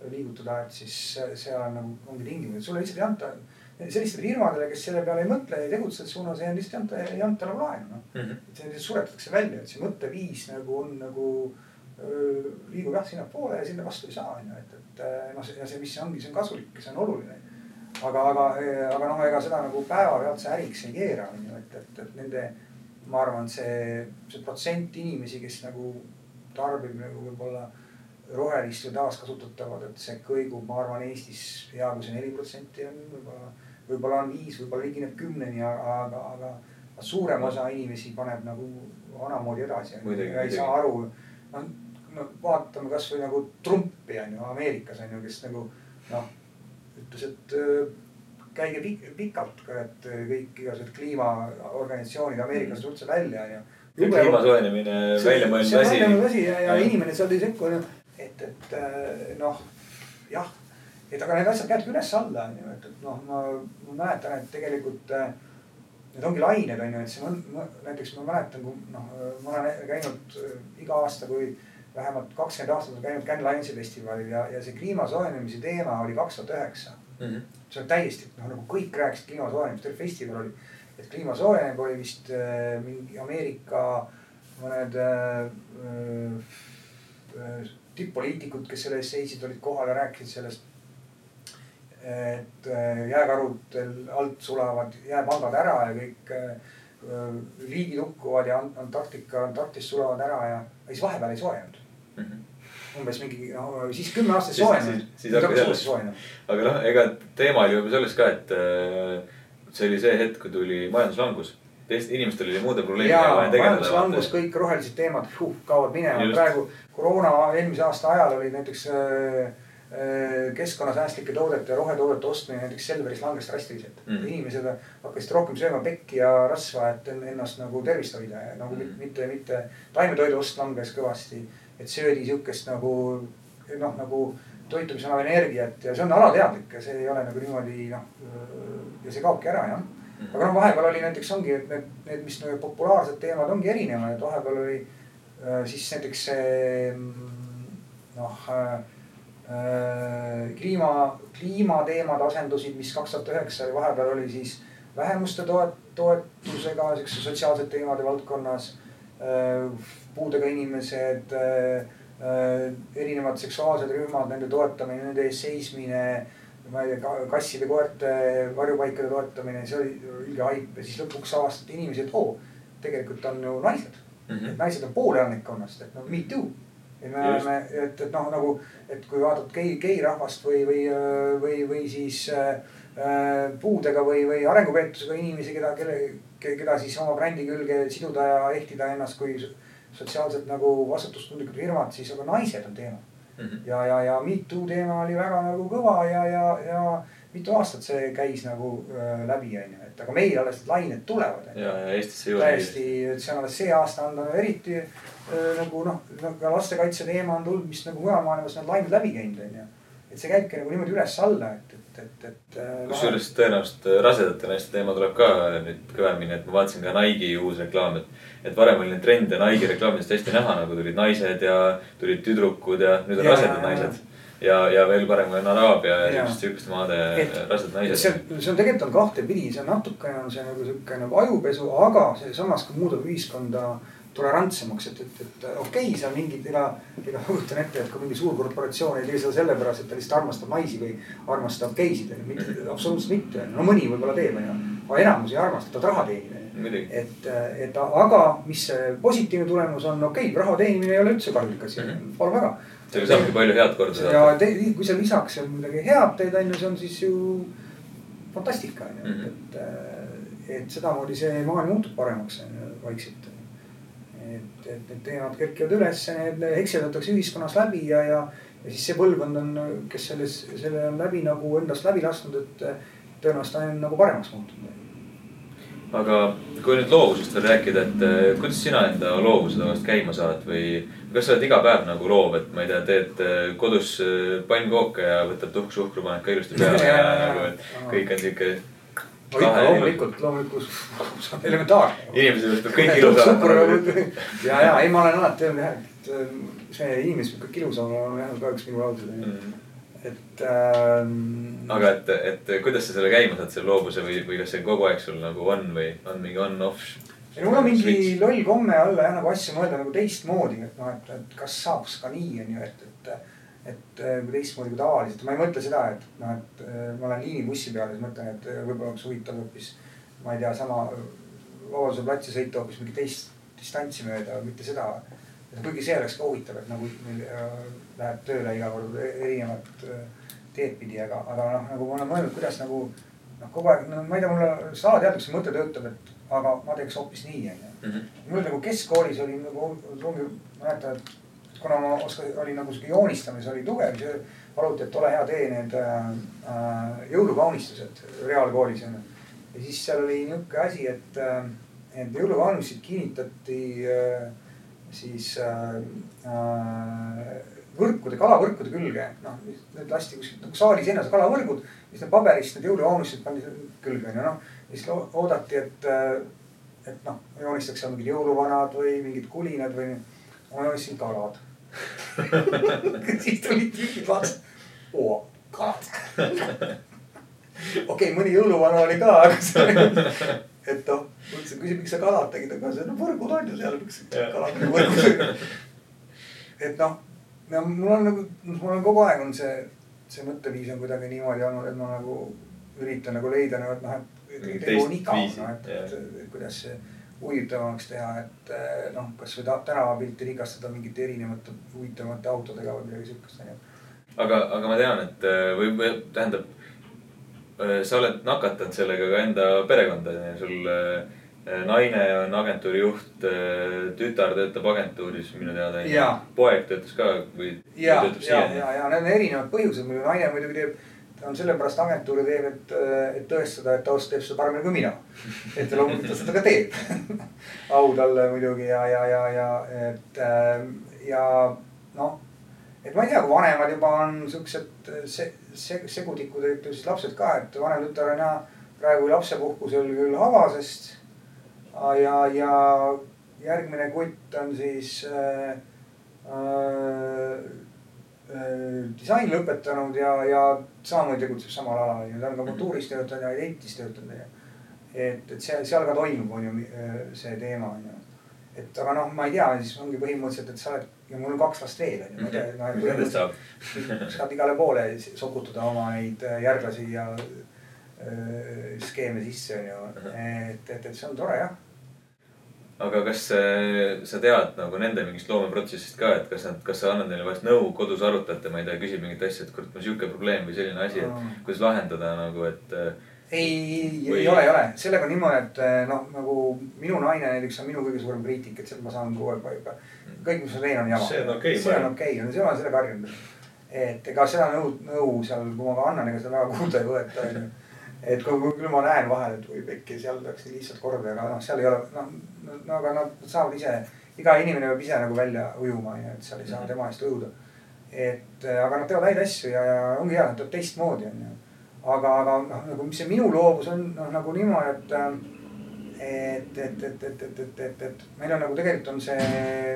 liigutada, et siis seal on nagu ongi tingimused, sulle lihtsalt ei anta sellistele firmadele, kes selle peale ei mõtle, ei tegutse suunas, ei lihtsalt ei anta, ei anta nagu laenu noh. Mm -hmm.. et see suretatakse välja, et see mõtteviis nagu on nagu liigub jah sinnapoole ja sinna vastu ei saa on ju, et, et noh, ja see, mis see ongi, see on kasulik ja see on oluline. Aga, aga, aga noh, ega seda nagu päevapealt see äriks ei keera, on ju, et, et, et nende, ma arvan, see, see protsent inimesi, kes nagu tarbib nagu võib-olla rohelist või taaskasutatavat, et see kõigub, ma arvan, Eestis hea, kui see neli protsenti on, võib-olla, võib-olla on viis, võib-olla ligineb kümneni, aga, aga, aga suurem osa inimesi paneb nagu vanamoodi edasi ja ei saa aru. noh, no vaatame kasvõi nagu Trumpi on ju Ameerikas on ju, kes nagu noh ütles, et käige pik pikalt ka, et äh, kõik igasugused kliimaorganisatsioonid Ameerikast üldse välja onju. kliima soojenemine, välja mõeldud asi. asi ja, ja inimene seal ei sekku, et, et äh, noh, jah. et aga need asjad käivadki üles-alla on ju, et, et noh, ma, ma mäletan, et tegelikult äh, need ongi lained on ju, et see on, näiteks ma mäletan, kui noh, ma olen käinud äh, iga aasta, kui vähemalt kakskümmend aastat olen käinud Can Lions'i festivalil ja, ja see kliima soojenemise teema oli kaks tuhat üheksa. Mhm. see on täiesti noh, nagu kõik rääkisid kliima soojenemist, terve festival oli et kliima soojeneb, oli vist äh, mingi Ameerika mõned äh, äh, tipp-poliitikud, kes selle eest seisid, olid kohal ja rääkisid sellest. et äh, jääkarudel alt sulavad jääpangad ära ja kõik äh, liigid hukkuvad ja Antarktika, Antarktis sulavad ära ja siis vahepeal ei soojenud mm. -hmm umbes mingi, no siis kümme aastat soojenenud. siis hakkas jälle. aga noh, ega teema oli juba selles ka, et äh, see oli see hetk, kui tuli majanduslangus. teist, inimestel oli muude probleemidega majanduslangus, kõik rohelised teemad huh, kaovad minema. praegu koroona eelmise aasta ajal oli näiteks äh, äh, keskkonnasäästlike toodete ja rohetoodete ostmine näiteks Selveris langes drastiliselt mm.. inimesed hakkasid rohkem sööma pekki ja rasva, et ennast nagu tervist hoida ja nagu mm. mitte, mitte taimetoidu ost langes kõvasti. Et söödi sihukest nagu noh, nagu toitumis annab energiat ja see on alateadlik ja see ei ole nagu niimoodi noh. ja see kaobki ära jah. Mhm. aga noh, vahepeal oli näiteks ongi, et need, need, mis nagu populaarsed teemad ongi erinevad, et vahepeal oli äh, siis näiteks see noh äh, kliima, kliimateemad asendusid, mis kaks tuhat üheksa ja vahepeal oli siis vähemuste toet-, toetusega siukse sotsiaalsete teemade valdkonnas. Puudega inimesed Äh, erinevad seksuaalsed rühmad, nende toetamine, nende eest seismine. ma ei tea, kasside, koerte, varjupaikade toetamine, see oli ilge haip ja siis lõpuks avastati inimesi, et oo, tegelikult on ju naised mm. -hmm. et naised on pool elanikkonnast, et noh, me too. et me oleme, et, et noh, nagu, et kui vaatad gei, geirahvast või, või, või, või siis äh, puudega või, või arengupeetusega inimesi, keda, kelle, keda siis oma brändi külge siduda ja ehtida ennast kui sotsiaalselt nagu vastutustundlikud firmad, siis aga naised on teema mm. -hmm. ja, ja, ja Me Too teema oli väga nagu kõva ja, ja, ja mitu aastat see käis nagu äh, läbi, onju, et aga meil alles need lained tulevad. ja, ja Eestisse jõudis. täiesti, see on alles see aasta on eriti äh, nagu noh, ka lastekaitse teema on tulnud, mis nagu mujal maailmas need lained läbi käinud, onju. et see käibki nagu niimoodi üles-alla, et, et, et, et äh,. kusjuures tõenäoliselt äh, rasedate naiste teema tuleb ka nüüd kõvemini, et ma vaatasin ka Nike'i uus reklaam, et et varem oli neid trende Nike reklaamidest hästi näha, nagu tulid naised ja tulid tüdrukud ja nüüd on ja, rasedad naised. ja, ja veel parem on Araabia ja, sihukeste maade rasedad naised. see on, see on tegelikult on kahtepidi, see on natukene on see nagu sihuke nagu ajupesu, aga see samas ka muudab ühiskonda tolerantsemaks, et, et, et okei okay,, seal mingid, ega, ega kujutan ette, et kui mingi suur korporatsioon ei tee seda sellepärast, et ta lihtsalt armastab naisi või armastab geisid, mitte, absoluutselt mitte. no mõni võib-olla teeb, onju, aga enamus ei armasta, tahavad raha teenida et, et aga mis see positiivne tulemus on, okei okay,, raha teenimine ei ole üldse kahjulik asi mm, -hmm. palun väga. sellega saabki palju head korda saada. ja te, kui sa lisaks midagi head teed, on ju, see on siis ju fantastika on ju, et, et, et sedamoodi see maailm muutub paremaks on ju vaikselt. Et, et need teemad kerkivad üles, need hekseldatakse ühiskonnas läbi ja, ja, ja siis see põlvkond on, kes selles, selle on läbi nagu endast läbi lasknud, et tõenäoliselt on nagu paremaks muutunud aga kui nüüd loovusest veel rääkida, et äh, kuidas sina enda loovuse tavaliselt käima saad või kas sa oled iga päev nagu loov, et ma ei tea, teed äh, kodus äh, pannkooke ja võtad tuhk-suhkru, paned ka ilusti peale [laughs] ja nagu, et kõik on sihuke. No ikka loomulikult, loomulikult, [laughs] see on elementaarne. inimesel peab kõik ilus olema. [laughs] ja, ja ei, ma olen alati öelnud jah, et see inimesel peab kõik ilus olema, on jah ka üks minu laused et ähm.... aga et, et kuidas sa selle käima saad, selle loovuse või, või kas see kogu aeg sul nagu on või on mingi on-off? ei no mul on mingi switch. loll komme olla jah nagu asju mõelda nagu teistmoodi, et noh, et, et kas saaks ka nii on ju, et, et. Et kui teistmoodi kui tavaliselt, ma ei mõtle seda, et noh, et ma olen liinibussi peal ja siis mõtlen, et võib-olla oleks huvitav hoopis. ma ei tea, sama Vabaduse platsi sõita hoopis mingi teist distantsi mööda, mitte seda kuigi see oleks ka huvitav, et nagu meil äh, läheb tööle iga kord erinevat äh, teed pidi, aga, aga noh, nagu ma olen mõelnud, kuidas nagu noh, kogu aeg, no ma ei tea, mul salateadlik see mõte töötab, et aga ma teeks hoopis nii, onju. Mhm. mul nagu keskkoolis oli nagu, mäletan, et kuna ma oskasin, oli nagu sihuke joonistamises oli tugev, siis paluti, et ole hea, tee need äh, jõulukaunistused reaalkoolis onju. ja siis seal oli nihuke asi, et äh, et jõuluvanussid kinnitati äh, siis äh, äh, võrkude, kalavõrkude külge. noh, need lasti kuskilt nagu saali seinas kalavõrgud, siis need paberist need jõuluvanussid pandi külge onju noh. ja siis oodati, et, äh, et noh, joonistaks seal mingid jõuluvanad või mingid kulinad või. ma joonistasin kalad [laughs] siis tulid tüübid vaatasid, oo kalad [laughs] okei mõni jõuluvana oli ka, aga see oli et noh, mõtlesin, küsin, miks sa kalad tegid, aga see no võrgud on ju seal, miks kalad nagu võrgud. et noh, no mul on nagu, mul on kogu aeg on see, see mõtteviis on kuidagi niimoodi olnud, et ma nagu üritan nagu leida nagu, et noh, et tegu on igav, noh, et kuidas see huvitavamaks teha, et noh, kasvõi tänavapilti rikastada mingite erinevate huvitavate autodega või midagi siukest onju. aga, aga ma tean, et või, või tähendab Äh, sa oled nakatanud sellega ka enda perekonda, sul naine on agentuuri juht, tütar töötab agentuuris minu teada. poeg töötas ka või? ja, ja, ja, ja need on erinevad põhjused, muidu naine muidugi teeb, on sellepärast agentuuri teeb, et, et tõestada, et ta teeb seda paremini kui mina. et loomulikult ta seda ka teeb [laughs] au talle muidugi ja, ja, ja, ja et ja noh et ma ei tea, kui vanemad juba on siuksed se-, se-, segutikud, ütleme siis lapsed ka, et vanem tütar on jah praegu lapsepuhkusel küll Havasest. ja, ja järgmine kutt on siis äh, äh, disaini lõpetanud ja, ja samamoodi tegutseb samal alal ja ta on ka Motuuris töötanud ja Identis töötanud ja. et, et seal, seal ka toimub, on ju see teema on ju. et aga noh, ma ei tea, siis ongi põhimõtteliselt, et sa oled ja mul on kaks last veel onju, ma ei tea. mis nendest saab? [laughs] saad igale poole sokutada oma neid äh, järglasi ja äh, skeeme sisse onju, et, et, et see on tore jah aga kas äh, sa tead nagu nende mingist loomeprotsessist ka, et kas nad, kas sa annad neile vahest nõu, kodus arutate, ma ei tea, küsid mingit asja, et kurat, mul sihuke probleem või selline asi, et kuidas lahendada nagu, et ei või..., ei ole, ei ole, sellega on niimoodi, et eh, noh, nagu minu naine näiteks on minu kõige suurem kriitik, et sealt ma saan kogu aeg juba. kõik, mis ma teen, on jama. see on okei okay,. see on okei okay., ma olen sellega harjunud. et ega seda nõu, nõu seal, kui ma ka annan, ega seda väga kuulda ei võeta, onju. Et kui, küll ma näen vahel, et oi pekki, seal läks lihtsalt korda, aga noh, seal ei ole, noh, no aga nad saavad ise, iga inimene peab ise nagu välja ujuma, onju, et seal ei saa mhm. tema eest ujuda. et eh, aga nad teevad häid asju ja, ja ongi hea, nad teevad teistmoodi, onju aga, aga noh, nagu mis see minu loovus on, noh nagu niimoodi, et et, et, et, et, et, et, et, et meil on nagu tegelikult on see,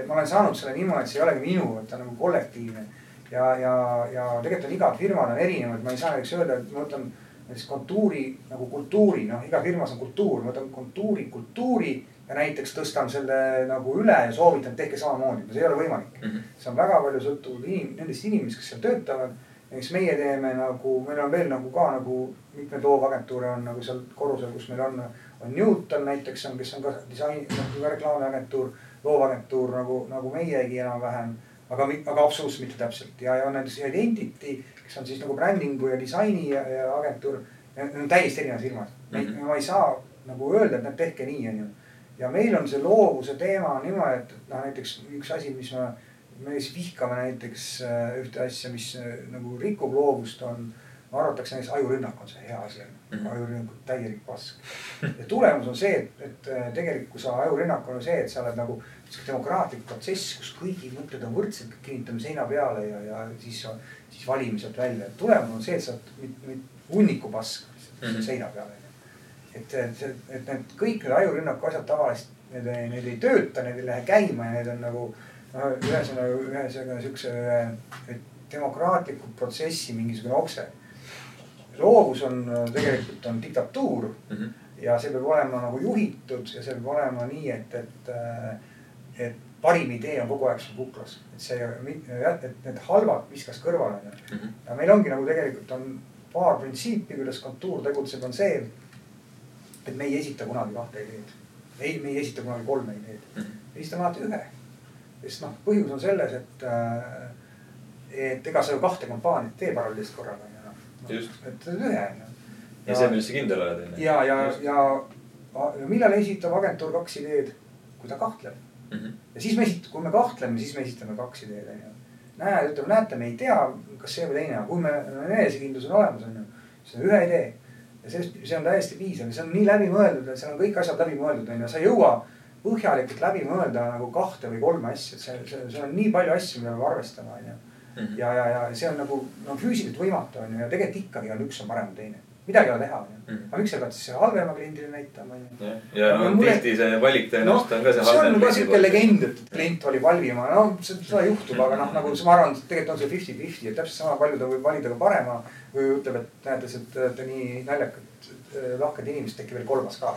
ma olen saanud selle niimoodi, et see ei olegi minu, et ta on nagu kollektiivne. ja, ja, ja tegelikult on igad firmad on erinevad, ma ei saa näiteks öelda, et ma võtan näiteks kontuuri nagu kultuuri, noh iga firmas on kultuur, ma võtan kontuuri, kultuuri ja näiteks tõstan selle nagu üle ja soovitan, tehke samamoodi, see ei ole võimalik mm. -hmm. see on väga palju sõltuv inim-, nendest inimestest, kes seal töötavad ja eks meie teeme nagu, meil on veel nagu ka nagu mitmeid loovagentuure on nagu seal korrusel, kus meil on, on Newton näiteks on, kes on ka disain, nagu reklaamiagentuur, loovagentuur nagu, nagu meiegi enam-vähem. aga, aga absoluutselt mitte täpselt ja, ja on näiteks Identity, kes on siis nagu brändingu ja disaini agentuur. Need on täiesti erinevad firmad mm, -hmm. ma ei saa nagu öelda, et nad tehke nii, onju. ja meil on see loovuse teema niimoodi, et noh, näiteks üks asi, mis ma me siis vihkame näiteks äh, ühte asja, mis äh, nagu rikub loovust, on. Arvatakse näiteks ajurünnak on see hea asi on -hmm., ajurünnak on täielik pask. ja tulemus on see, et, et äh, tegelikult sa ajurünnak on see, et sa oled nagu sihuke demokraatlik protsess, kus kõigi mõtted on võrdsed, kinnitame seina peale ja, ja siis, siis valime sealt välja. tulemus on see, et sa oled hunniku pask mm -hmm. seina peale. et, et, et need kõik need ajurünnaku asjad tavaliselt, need, need ei tööta, need ei lähe käima ja need on nagu no ühesõnaga, ühesõnaga siukse demokraatliku protsessi mingisugune okse. Loovus on tegelikult on diktatuur mm -hmm. ja see peab olema nagu juhitud ja see peab olema nii, et, et, et parim idee on kogu aeg sul kuklas, et see, et need halvad viskas kõrvale mm. -hmm. ja meil ongi nagu tegelikult on paar printsiipi, kuidas kontuur tegutseb, on see, et me ei esita kunagi kahte ideed. ei, me ei esita kunagi kolme ideed mm, -hmm. me esitame alati ühe sest noh, põhjus on selles, et, äh, et ega sa ju kahte kampaaniat tee paralleelselt korraga. Et ühe ja see, milles sa kindel oled onju. ja, ja, ja, ja millal esitab agentuur kaks ideed, kui ta kahtleb mm. -hmm. ja siis me esit-, kui me kahtleme, siis me esitame kaks ideed onju. näe, ütleme, näete, me ei tea, kas see või teine, aga kui me, enesekindlus on olemas onju, siis on ühe idee ja sellest, see on täiesti piisav ja see on nii läbimõeldud, et seal on kõik asjad läbimõeldud, on ju, sa ei jõua põhjalikult läbi mõelda nagu kahte või kolme asja, see, see, see on nii palju asju, mida peab arvestama, on ju. Mhm. ja, ja, ja see on nagu no füüsiliselt võimatu, on ju, ja tegelikult ikkagi on üks on parem kui teine. midagi ei ole teha, on ju. Mhm. aga miks sa pead siis halvema kliendile näitama, on ju. jah, ja no mulle- tihti see valik tõenäoliselt on ka see see on halvem ka kliendi legend, et klient valib halvima, no seda juhtub, aga noh, nagu ma arvan, et tegelikult on see fifty-fifty, et täpselt sama palju ta võib valida ka parema. või ütleb, et näete, et te olete nii naljakad, lahked inimesed, äkki veel kolmas ka.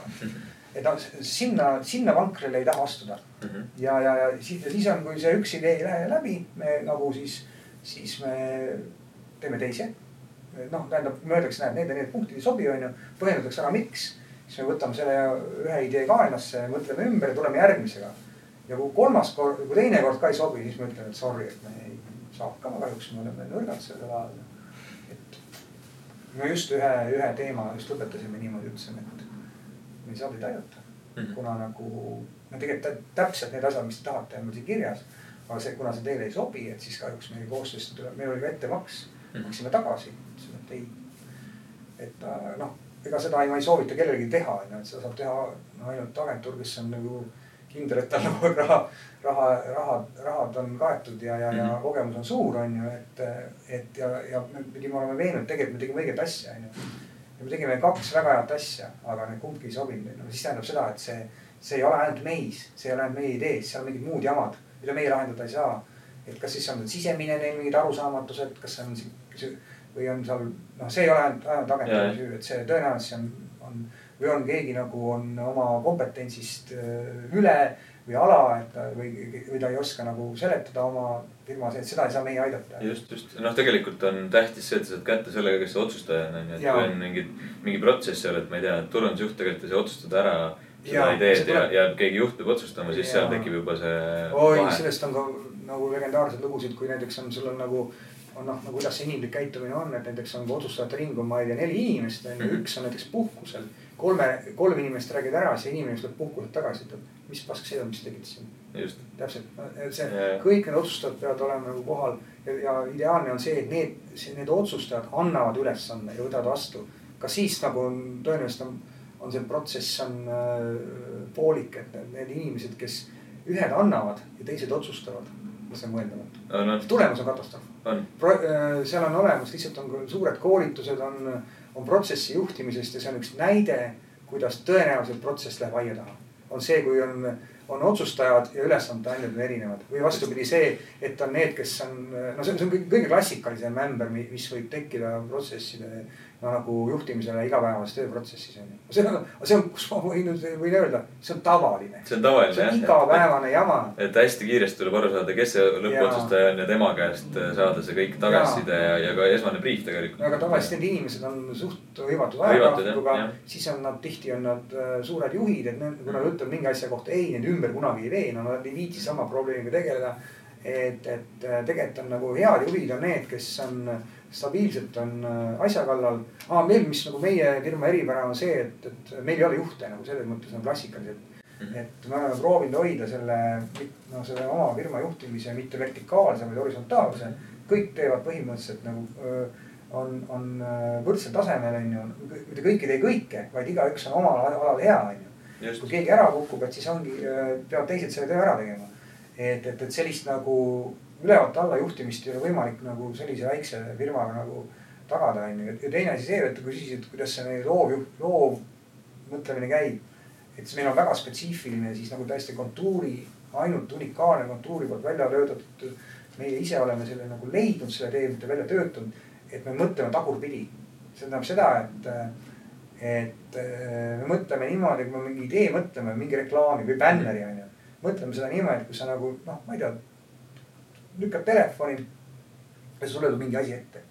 et noh, sinna, sinna vankrile ei taha astuda Mhm. ja, ja, ja siis, ja siis on, kui see üks idee ei lähe läbi, me nagu siis, siis me teeme teise. noh, tähendab, me öeldakse, näed, need ja need punktid ei sobi, on ju, põhjendatakse ära, miks. siis me võtame selle ühe idee kaenasse, mõtleme ümber ja tuleme järgmisega. ja kui kolmas kord, kui teine kord ka ei sobi, siis me ütleme, et sorry, et me ei saa hakkama, kahjuks me oleme nõrgad sellel ajal. et me just ühe, ühe teema just lõpetasime niimoodi, ütlesime, et me ei saa teid aidata Mhm. kuna nagu no tegelikult tä- täpselt need asjad, mis te tahate, on mul siin kirjas. Aga see, kuna see teile ei sobi, et siis kahjuks meie koostööst tuleb, meil oli ka ettemaks, Mhm. maksime tagasi, ütlesime, et ei. et äh, noh, ega seda ei, ma ei soovita kellelgi teha, on ju, et seda saab teha no, ainult agentuur, kes on nagu kindel, et tal nagu [laughs] raha, raha, raha, rahad on kaetud ja, ja, ja Mhm. kogemus on suur, on ju, et, et ja, ja me pidime olema veendunud, tegelikult me tegime õiget asja, on ju ja me tegime kaks väga head asja, aga need kumbki ei sobinud, no siis tähendab seda, et see, see ei ole ainult meis, see ei ole ainult meie idees, seal on mingid muud jamad, mida meie lahendada ei saa. et kas siis on sisemine neil mingid arusaamatused, kas see on sihuke või on seal, noh, see ei ole ainult, ainult agentuuri süü, et see tõenäoliselt see on, on või on keegi nagu on oma kompetentsist äh, üle või ala, et või, või ta ei oska nagu seletada oma firmas, et seda ei saa meie aidata. just, just noh, tegelikult on tähtis see, et sa saad kätte sellega, kes see otsustaja on, on ju, et Jaa. kui on mingid, mingi protsess seal, et ma ei tea, turundusjuht tegelikult ei saa otsustada ära seda ideed see ja, ja keegi juht peab otsustama, siis seal Jaa. tekib juba see oi, sellest on ka nagu legendaarseid lugusid, kui näiteks on, sul on nagu on noh, nagu kuidas see inimlik käitumine on, et näiteks on otsustajate ring on, ma ei tea, neli inimest on ju, Mhm. üks on näiteks puhkusel. kolme, kolm inimest räägivad ära, see inimene tuleb puhkuselt tagasi, ütleb, mis pask see on, mis te tegite siin. täpselt, see Jaa. kõik need otsustajad peavad olema nagu kohal ja, ja ideaalne on see, et need, need otsustajad annavad ülesanne ja võtavad vastu. ka siis nagu on tõenäoliselt on, on see protsess on äh, poolik, et need, inimesed, kes ühed annavad ja teised otsustavad, see on mõeldamatu. on, on, tulemus on katastroof. on, seal on olemas, lihtsalt on suured koolitused, on, on protsessi juhtimisest ja see on üks näide, kuidas tõenäoliselt protsess läheb aia taha. on see, kui on, on otsustajad ja ülesande andjad on erinevad või vastupidi see, et on need, kes on, no see on, see on kõige klassikalisem ämber, mis võib tekkida protsesside no nagu juhtimisele igapäevases tööprotsessis on ju. see on, see on, kus ma võin võin öelda, see on tavaline. see on tavaline jah. igapäevane jama et hästi kiiresti tuleb aru saada, kes see lõppotsustaja on ja tema käest saada see kõik tagasiside ja, ja ka esmane briif tegelikult. aga tavaliselt need inimesed on suht hõivatud ajagraafikuga siis on nad tihti on nad äh, suured juhid, et need, kui nad ütlevad mingi asja kohta ei, need ümber kunagi ei vee, no nad ei viitsi sama probleemiga tegeleda. et, et äh, tegelikult on nagu head juhid on need, kes on stabiilselt on äh, asja kallal ah,. veel, mis nagu meie firma eripära on see, et, et meil ei ole juhte nagu selles mõttes on klassikalised Mhm. et me oleme proovinud hoida selle, no selle oma firma juhtimise mitte vertikaalse, vaid horisontaalse. kõik teevad põhimõtteliselt nagu öö, on, on öö, võrdsel tasemel, on ju. mitte kõik ei tee kõike, vaid igaüks on omal alal hea, on ju. kui keegi ära kukub, et siis ongi, peavad teised selle töö ära tegema. et, et, et sellist nagu ülevalt alla juhtimist ei ole võimalik nagu sellise väikse firmaga nagu tagada, on ju. ja teine asi see, et kui küsisid, kuidas see meie loov, loovmõtlemine käib. et siis meil on väga spetsiifiline siis nagu täiesti kontuuri, ainult unikaalne kontuuri poolt välja töötatud. meie ise oleme selle nagu leidnud selle tee, mitte välja töötanud, et me mõtleme tagurpidi. see tähendab seda, et, et me mõtleme niimoodi, kui me mingi idee mõtleme, mingi reklaami või bänneri on ju. mõtleme seda niimoodi, et kui sa nagu noh, ma ei tea, lükkad telefoni ja sulle tuleb mingi asi ette.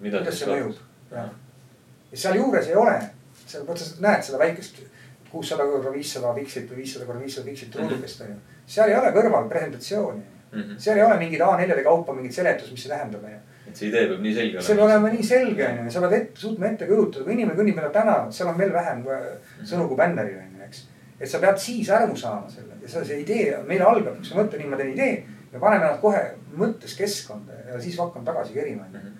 kuidas see mõjub? ja sealjuures ei ole, seal vot sa näed seda väikest kuussada korda viissada pikslit või viissada korda viissada pikslit ruudukest on ju. seal ei ole kõrval presentatsiooni mm. -hmm. seal ei ole mingid A4-de kaupa mingit seletust, mis see tähendab, on ju. et see idee peab nii selge olema. see peab olema nii selge, on ju, sa pead ette, suutma ette kujutada, kui inimene kõnnib mööda tänavat, seal on veel vähem sõnu kui bänneril on ju, eks. et sa pead siis aru saama selle ja see, see idee meil algab, kui sa mõtled nii, ma teen idee. Me paneme nad kohe mõttes keskkonda ja siis hakkame tagasi kerima, on ju.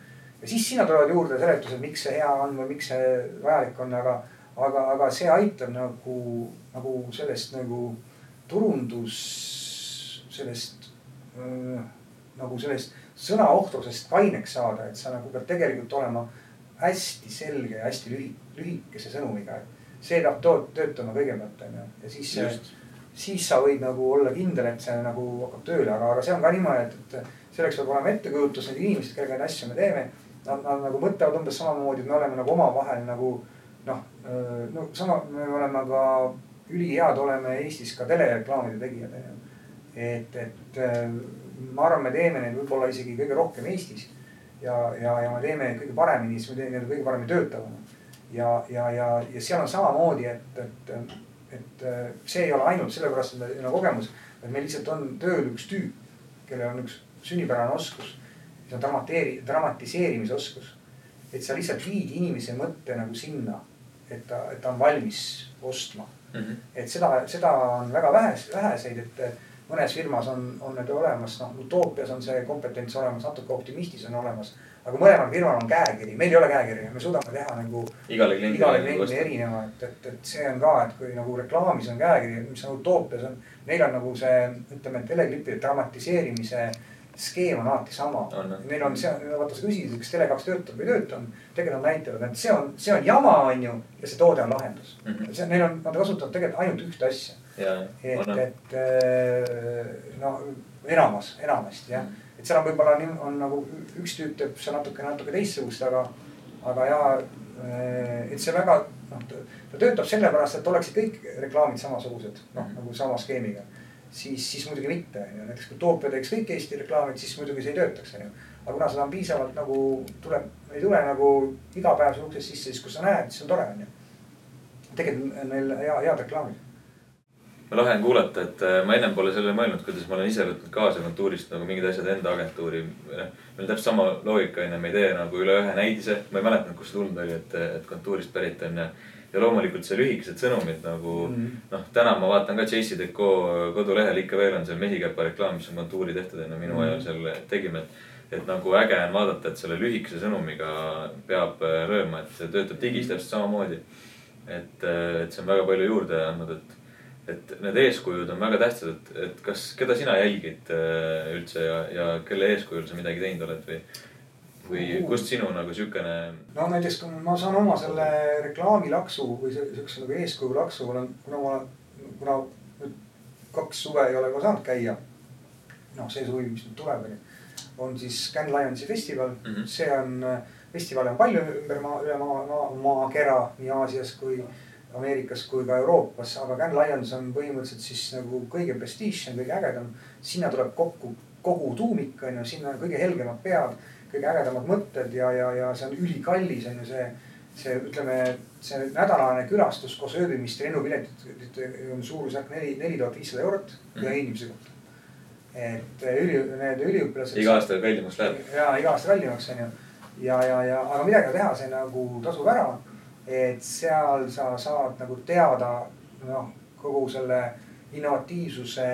ja siis sinna tulevad juurde seletused, miks see hea on või miks see vajalik on, aga, aga, aga see aitab nagu, nagu sellest nagu turundus, sellest äh, nagu sellest sõnaohtrusest kaineks saada, et sa nagu pead tegelikult olema hästi selge ja hästi lühi, lühikese sõnumiga. see peab töötama kõigepealt onju ja siis, siis sa võid nagu olla kindel, et see nagu hakkab tööle, aga, aga see on ka niimoodi, et, et selleks peab olema ettekujutus, need inimesed, kellega neid asju me teeme nad, nad nagu mõtlevad umbes samamoodi, et me oleme nagu omavahel nagu noh, no sama, me oleme ka ülihead, oleme Eestis ka telereklaamide tegijad onju. et, et ma arvan, me teeme neid võib-olla isegi kõige rohkem Eestis. ja, ja, ja me teeme neid kõige paremini, siis me teeme neid kõige paremini töötavana. ja, ja, ja, ja seal on samamoodi, et, et, et see ei ole ainult sellepärast, et meil on kogemus, vaid meil lihtsalt on tööl üks tüüp, kellel on üks sünnipärane oskus see on dramateeri-, dramatiseerimise oskus. et sa lihtsalt viid inimese mõtte nagu sinna, et ta, et ta on valmis ostma mm. -hmm. et seda, seda on väga vähe, väheseid, et mõnes firmas on, on need olemas, noh utoopias on see kompetents olemas, natuke optimistis on olemas. Aga mõlemal firmal on käekiri, meil ei ole käekirja, me suudame teha nagu igale kliendile, igale kliendile erineva, et, et, et see on ka, et kui nagu reklaamis on käekiri, mis on utoopias on, neil on nagu see, ütleme, teleklippide dramatiseerimise skeem on alati sama. Neil on see, vaata sa küsisid, kas Tele2 töötab või ei tööta, tegelikult nad näitavad, et see on, see on jama, on ju, ja see toode on lahendus mm. -hmm. see, neil on, nad kasutavad tegelikult ainult ühte asja. et, et äh, no enamus, enamasti jah mm. -hmm. Et seal on võib-olla on, on nagu üks tüüp teeb seal natuke, natuke teistsugust, aga, aga ja, äh, et see väga noh, ta töötab sellepärast, et oleksid kõik reklaamid samasugused, noh nagu sama skeemiga siis, siis muidugi mitte, ju. näiteks kui Toompea teeks kõik Eesti reklaamid, siis muidugi see ei töötaks, on ju. aga kuna seda on piisavalt nagu tuleb, ei tule nagu iga päev su uksest sisse, siis kui sa näed, siis on tore, on ju. tegelikult neil hea, head reklaamid. Lahe on kuulata, et äh, ma ennem pole sellele mõelnud, kuidas ma olen ise võtnud kaasa kontuurist nagu mingid asjad enda agentuuri. noh, meil täpselt sama loogika on ju, me ei tee nagu üle ühe näidise, ma ei mäletanud, kust see tulnud oli, et, et kontuurist pärit on ja loomulikult see lühikesed sõnumid nagu mm -hmm. noh, täna ma vaatan ka JC Deco kodulehel ikka veel on seal mesikäpa reklaam, mis on kontuuri tehtud enne minu mm -hmm. ajal seal tegime. et, nagu äge on vaadata, et selle lühikese sõnumiga peab äh, rööma, et see töötab digis täpselt samamoodi. et, äh, et see on väga palju juurde andnud, et, et need eeskujud on väga tähtsad, et, et kas, keda sina jälgid äh, üldse ja, ja kelle eeskujul sa midagi teinud oled või või kust sinu nagu siukene? no näiteks, kui ma saan oma selle reklaamilaksu või siukse nagu eeskuju laksu olen, kuna ma olen, kuna nüüd kaks suve ei ole ka saanud käia. noh, see suvi, mis nüüd tuleb, onju, on siis Can Lionsi festival mm, -hmm. see on, festivale on palju ümber maa, üle maa, maa, maakera nii Aasias kui Ameerikas kui ka Euroopas, aga Can Lions on põhimõtteliselt siis nagu kõige prestiižsem, kõige ägedam. sinna tuleb kokku kogu tuumik on ju, sinna on kõige helgemad pead kõige ägedamad mõtted ja, ja, ja see on ülikallis on ju see, see ütleme, see nädalane külastus koos ööbimist ja lennupiletid on suurusjärk neli, neli tuhat viissada eurot ühe mm. inimese kohta. et üli, need üliõpilased. iga aasta kallimaks läheb. ja iga aasta kallimaks on ju. ja, ja, ja aga midagi ei teha, see nagu tasub ära. Et seal sa saad nagu teada noh, kogu selle innovatiivsuse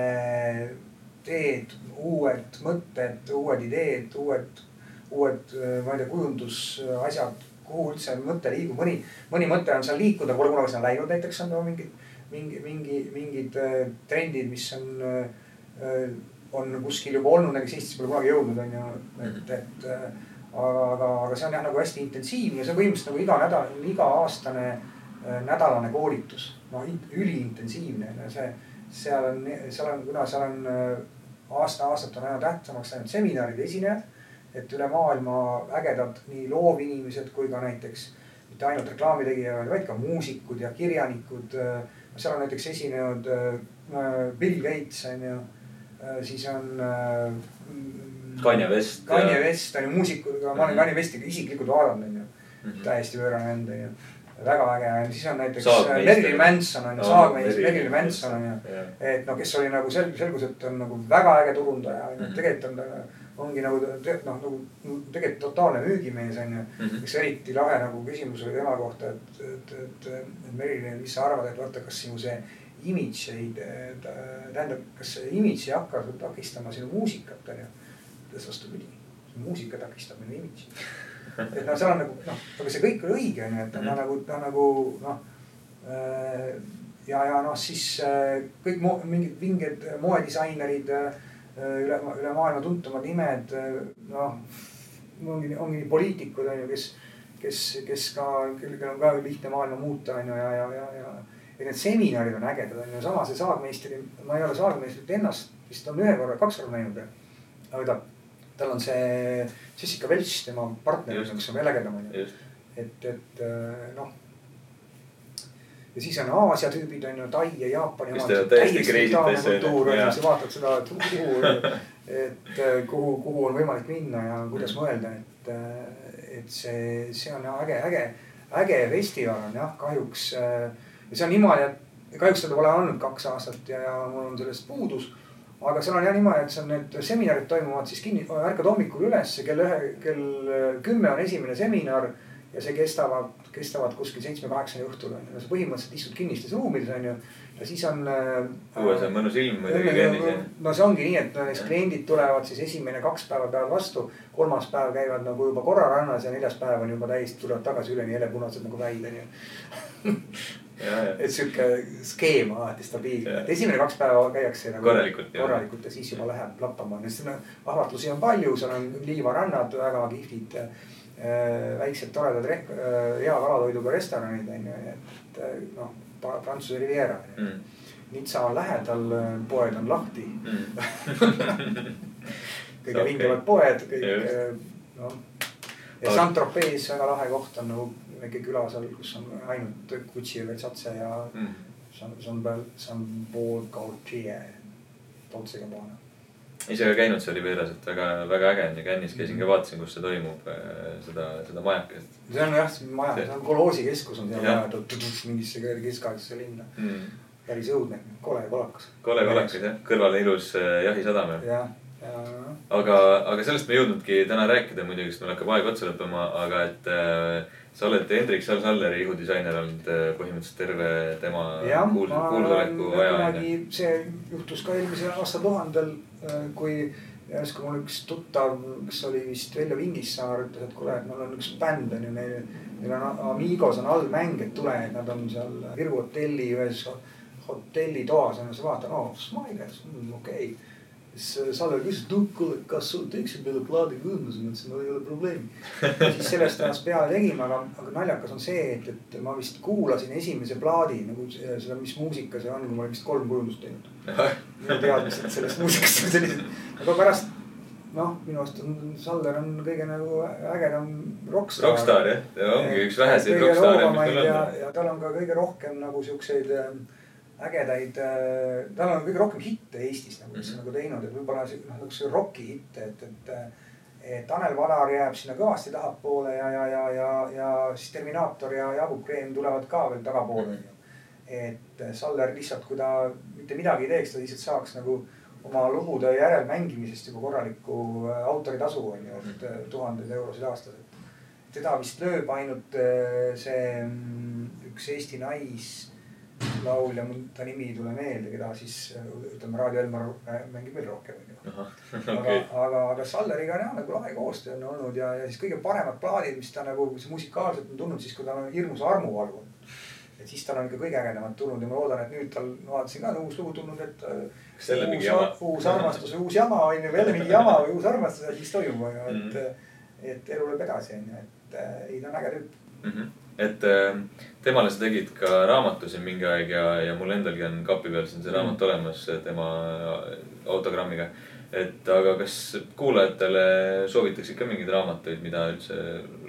teed, uued mõtted, uued ideed, uued uued, äh, ma ei tea, kujundusasjad, kuhu üldse mõte liigub, mõni, mõni mõte on seal liikuda, pole kunagi sinna läinud, näiteks on no, mingid, mingi, mingi, mingid äh, trendid, mis on äh,, on kuskil juba olnud, näiteks Eestis pole kunagi jõudnud, on ju, et, et äh, aga, aga, aga see on jah nagu hästi intensiivne, see on põhimõtteliselt nagu iga nädal, iga-aastane äh, nädalane koolitus. noh, üliintensiivne, see, seal on, seal on, kuna seal on aasta-aastalt on aina tähtsamaks läinud seminarid, esinejad et üle maailma ägedad nii loovinimesed kui ka näiteks mitte ainult reklaamitegijad, vaid ka muusikud ja kirjanikud. seal on näiteks esinenud äh, Bill Gates on ju, äh, siis on. Äh, Kanye West. Kanye West on ju muusikuga, ma olen mhm. Kanye Westi isiklikult vaadanud on ju mm -hmm., täiesti pöörane vend on ju väga äge, siis on näiteks Marilyn Manson on ju, saagmeister Marilyn Manson on ju. et noh, kes oli nagu selg-, selgus, et on nagu väga äge turundaja mhm. tegelikult on ta ongi nagu noh, nagu tegelikult totaalne müügimees on ju mm. -hmm. üks eriti lahe nagu küsimus oli tema kohta, et, et, et, et Merilin, mis sa arvad, et vaata, kas sinu see imidž ei, tähendab, kas see imidž ei hakka takistama sinu muusikat on ju. Ütles vastupidi, muusika takistab minu imidži et noh, seal on nagu noh, aga see kõik oli õige on ju, et ta Mhm. nagu, ta nagu noh. ja, ja noh, siis äh, kõik mo, mingid vinged moedisainerid äh, üle, üle maailma tuntumad nimed, noh. ongi, ongi poliitikud on ju, kes, kes, kes ka, kellel on ka lihtne maailma muuta on ju ja, ja, ja, ja. ja need seminarid on ägedad on ju, sama see saagmeistri, ma ei ole saagmeistrit ennast vist on ühe korra, kaks korda näinud. aga ta, tal on see Jessica Welch, tema partner, kes on veel ägedam on ju. et, et noh. Ja siis on Aasia tüübid on ju, Tai ja Jaapani sa vaatad seda, et kuhu, et äh, kuhu, kuhu on võimalik minna ja kuidas mõelda, et, äh, et see, see on äge, äge, äge festival on jah, kahjuks. ja see on niimoodi, et kahjuks seda pole olnud kaks aastat ja, ja mul on sellest puudus aga seal on jah niimoodi, et see on need seminarid toimuvad siis kinni, ärkad hommikul üles kell ühe, kell kümme on esimene seminar ja see kestavad, kestavad kuskil seitsme-kaheksani õhtul on ju, põhimõtteliselt istud kinnistes ruumides on ju. Ja siis on. õues on mõnus ilm muidugi jah. no see ongi nii, et näiteks kliendid tulevad siis esimene kaks päeva peavad vastu, kolmas päev käivad nagu juba korra rannas ja neljas päev on juba täiesti, tulevad tagasi üleni helepunased nagu on [laughs] ju et sihuke skeem alati stabiilne, et esimene kaks päeva käiakse nagu korralikult, korralikult ja siis juba läheb lappama, sest ahvatlusi on palju, seal on liivarannad väga kihvtid väiksed toredad hea kalatoiduga restoranid on ju, et noh, Prantsuse Riviera mm.. Nitsa on lähedal, poed on lahti mm. [laughs] kõige vingemad poed, kõik noh. ja Saint-Tropez väga lahe koht on nagu väike küla seal, kus on ainult Gucci ja Versace ja mm. Jean-Paul, Jean-Paul Gaultier, Dolce Gabbana ise ka käinud seal Rivieras, et väga, väga äge on ja Cannes'is käisin ka vaatasin, kus see toimub, seda, seda majakest. see on jah, see maja, see on Koloosi keskus on seal rajatud mingisse keskaegsesse linna mm.. päris õudne, kole kolakas. kole kolakas jah, kõrvale ilus jahisadam jah. ja, ja. aga, aga sellest me ei jõudnudki täna rääkida muidugi, sest meil hakkab aeg otsa lõppema, aga et äh, sa oled Hendrik Sal-Salleri ihudisainer olnud põhimõtteliselt terve tema kuulsoleku aja. see juhtus ka eelmisel aastatuhandel, kui järsku mul üks tuttav, kes oli vist Veljo Vingissaar, ütles, et kuule, et mul on üks bänd on ju, neil, neil on Amigos on allmäng, et tule, et nad on seal Virgu hotelli ühes hotellitoas on ju, sa vaatad, oo, Smilers, okei. okay siis Saller küsis, et noh, kuule, kas sul tekib meile plaadikujundus, ma ütlesin, no ei ole probleemi. [laughs] siis sellest ajast peale tegime, aga, aga naljakas on see, et, et ma vist kuulasin esimese plaadi nagu seda, mis muusika see on, kui ma olin vist kolm kujundust teinud. [laughs] minu teadmised sellest muusikast on sellised, aga pärast noh, minu arust on Saller on kõige nagu ägedam rokkstaar. rokkstaar jah, ta ongi üks väheseid rokkstaare, mis meil on. ja, ja tal on ka kõige rohkem nagu siukseid äh, ägedaid, tal on kõige rohkem hitte Eestis nagu, mis on nagu teinud, et võib-olla noh, nagu see roki hitte, et, et. et Tanel Padar jääb sinna kõvasti tahapoole ja, ja, ja, ja, ja siis Terminaator ja Jaagu Kreem tulevad ka veel tagapoole, onju. et Saller lihtsalt, kui ta mitte midagi ei teeks, ta lihtsalt saaks nagu oma lugude järelmängimisest juba korralikku autoritasu on ju, et tuhandeid eurosid aastas, et. teda vist lööb ainult see üks Eesti nais laulja, mul ta nimi ei tule meelde, keda siis ütleme, Raadio Elmar mängib veel rohkem, onju. aga, aga, aga Salleriga on jah nagu lahe koostöö on olnud ja, ja siis kõige paremad plaadid, mis ta nagu musikaalselt on tulnud siis, kui ta on hirmus armuvalu. et siis tal on ikka kõige ägedamad tulnud ja ma loodan, et nüüd tal, ma vaatasin ka uus lugu tulnud, et. kas jälle mingi jama? uus armastus või uus jama on ju, jälle mingi jama või uus armastus ja siis toimub, on ju, et. et elu läheb edasi, on ju, et ei, ta on äge tüüp mm. -hmm et äh, temale sa tegid ka raamatu siin mingi aeg ja, ja mul endalgi on kapi peal siin see raamat mm. olemas tema autogrammiga. et aga kas kuulajatele soovitaksid ka mingeid raamatuid, mida üldse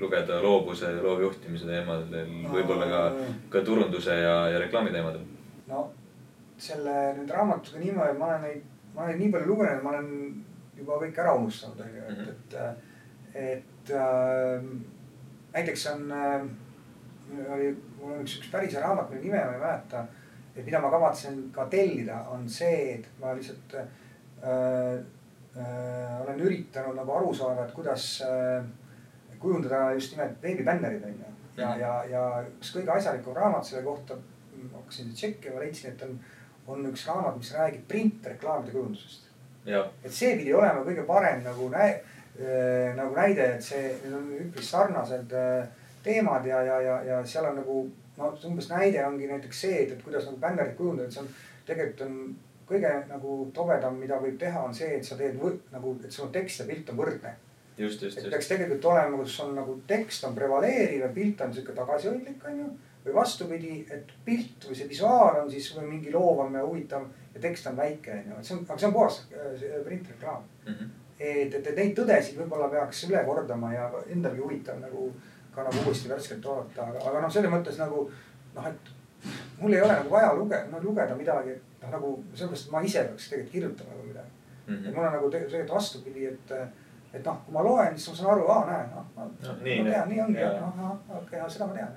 lugeda loovuse ja loovjuhtimise teemadel, võib-olla ka, ka turunduse ja, ja reklaami teemadel? no selle nüüd raamatuga niimoodi, ma olen neid, ma olen nii palju lugenud, ma olen juba kõik ära unustanud, on ju, et, et, et äh, näiteks on äh, oli, mul on üks, üks päris hea raamat, mille nime ma ei mäleta. et mida ma kavatsen ka tellida, on see, et ma lihtsalt äh, äh, olen üritanud nagu aru saada, et kuidas äh, kujundada just nimelt veebibännerid on ju. ja, ja, ja üks kõige asjalikum raamat selle kohta, hakkasin tšekkima, leidsin, et on, on üks raamat, mis räägib printreklaamide kujundusest. et see pidi olema kõige parem nagu näe äh, nagu näide, et see, need on üpris sarnased äh, teemad ja, ja, ja, ja seal on nagu no umbes näide ongi näiteks see, et, et kuidas nagu bännerit kujundada, et see on tegelikult on kõige nagu tobedam, mida võib teha, on see, et sa teed võr, nagu, et sul tekst ja pilt on võrdne. et just. peaks tegelikult olema, kus on nagu tekst on prevaleeriv ja pilt on sihuke tagasihoidlik, onju. või vastupidi, et pilt või see visuaal on siis mingi loovam ja huvitav ja tekst on väike, onju. et see on, aga see on puhas äh, printreklaam Mm -hmm. et, et, et neid tõdesid võib-olla peaks üle kordama ja endalgi huvitav nagu ka nagu uuesti värskelt vaadata, aga, aga noh, selles mõttes nagu noh, et mul ei ole nagu vaja lugeda, no lugeda midagi, et noh, nagu sellepärast, et ma ise peaks tegelikult kirjutama nagu midagi Mm et -hmm. mul on nagu tegelikult vastupidi, et, et noh, kui ma loen, siis ma saan aru, aa näe, noh, ma, No, ma nii, tean, nii ongi, jaa. noh, noh, okei okay,, seda ma tean.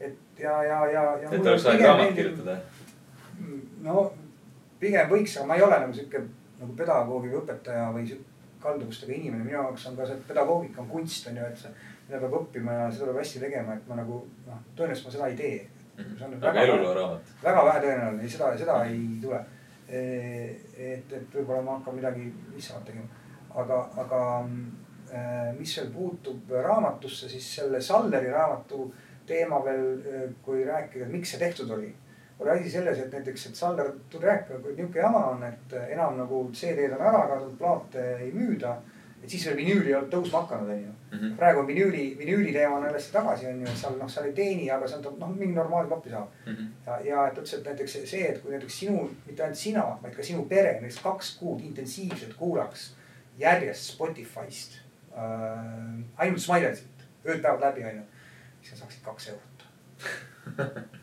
et ja, ja, ja, ja. et oleks aeg raamat kirjutada. no pigem võiks, aga ma ei ole nagu sihuke nagu pedagoogi või õpetaja või sihuke kalduvustega inimene, minu jaoks on ka see, et pedagoogika on kunst on ju, et see, mida peab õppima ja seda peab hästi tegema, et ma nagu noh, tõenäoliselt ma seda ei tee. See on Mhm. eluloo raamat. väga vähe tõenäoline, seda, seda ei tule. et, et võib-olla ma hakkan midagi lihtsamat tegema. aga, aga äh, mis veel puutub raamatusse, siis selle Salleri raamatu teema veel, kui rääkida, miks see tehtud oli. Oli asi selles, et näiteks, et Saller tuli rääkima, kui niisugune jama on, et enam nagu CD-d on ära kadunud, plaate ei müüda. et siis veel vinüül ei olnud tõusma hakanud, onju Mhm. praegu on vinüüli, vinüüli teema on jälle tagasi on ju, et seal noh, seal ei teeni, aga seal noh, mingi normaalne pappi saab. Mhm. ja, ja et ütles, et näiteks see, et kui näiteks sinu, mitte ainult sina, vaid ka sinu pere näiteks kaks kuud intensiivselt kuulaks järjest Spotify'st äh, ainult Smilersit, ööd-päevad läbi on ju, siis sa saaksid kaks eurot [laughs]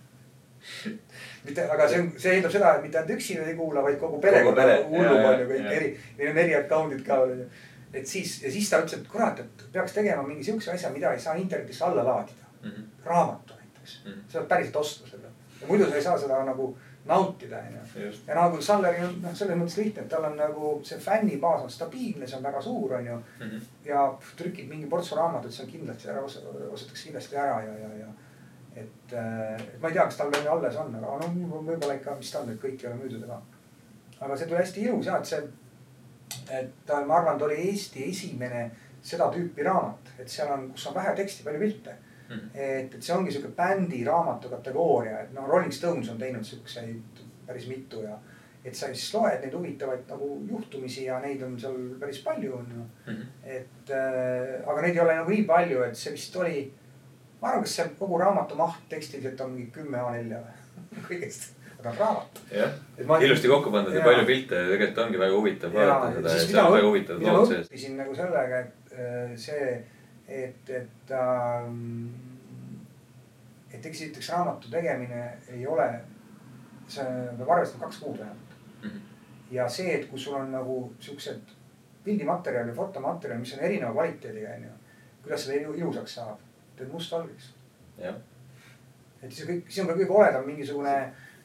mitte, aga see on, see eeldab seda, et mitte ainult üksi ei kuula, vaid kogu pere Kogu pere, hullub on ju kõik eri, neil on eri account'id ka et siis ja siis ta ütles, et kurat, et peaks tegema mingi siukse asja, mida ei saa internetist alla laadida. Mhm. raamatu näiteks Mhm. sa pead päriselt ostma seda ja muidu sa ei saa seda nagu nautida, onju. ja nagu Salleril on noh, selles mõttes lihtne, et tal on nagu see fännibaas on stabiilne, see on väga suur, onju. Mhm. ja trükib mingi portsu raamatut, see on kindlasti ära, ostetakse kindlasti ära ja, ja, ja. Et, äh, ma ei tea, kas tal veel alles on, aga no võib-olla ikka, mis ta on, et kõik ei ole müüdud ega. aga see tuli hästi ilus ja, et see, et ma arvan, ta oli Eesti esimene seda tüüpi raamat, et seal on, kus on vähe teksti, palju pilte Mhm. et, et see ongi sihuke bändi raamatu kategooria, et noh, Rolling Stones on teinud siukseid päris mitu ja. et sa siis loed neid huvitavaid nagu juhtumisi ja neid on seal päris palju on ju. Mhm. et äh, aga neid ei ole nagu nii palju, et see vist oli. Ma arvan, kas see kogu raamatu maht tekstiliselt on mingi kümme A4 või [laughs] kõigest, aga raamat. jah, ilusti kokku pandud ja palju pilte ja tegelikult ongi väga huvitav vaadata seda ja seal on väga huvitavad lood sees. õppisin nagu sellega, et äh, see, et, et ähm,. et esiteks raamatu tegemine ei ole, see peab arvestama kaks kuud vähemalt. Mhm. ja see, et kui sul on nagu siuksed pildimaterjal ja fotomaterjal, mis on erineva kvaliteediga, onju. kuidas seda ilu- ilusaks saab, teed mustvalgeks. et see kõik, siis on ka kõige koledam mingisugune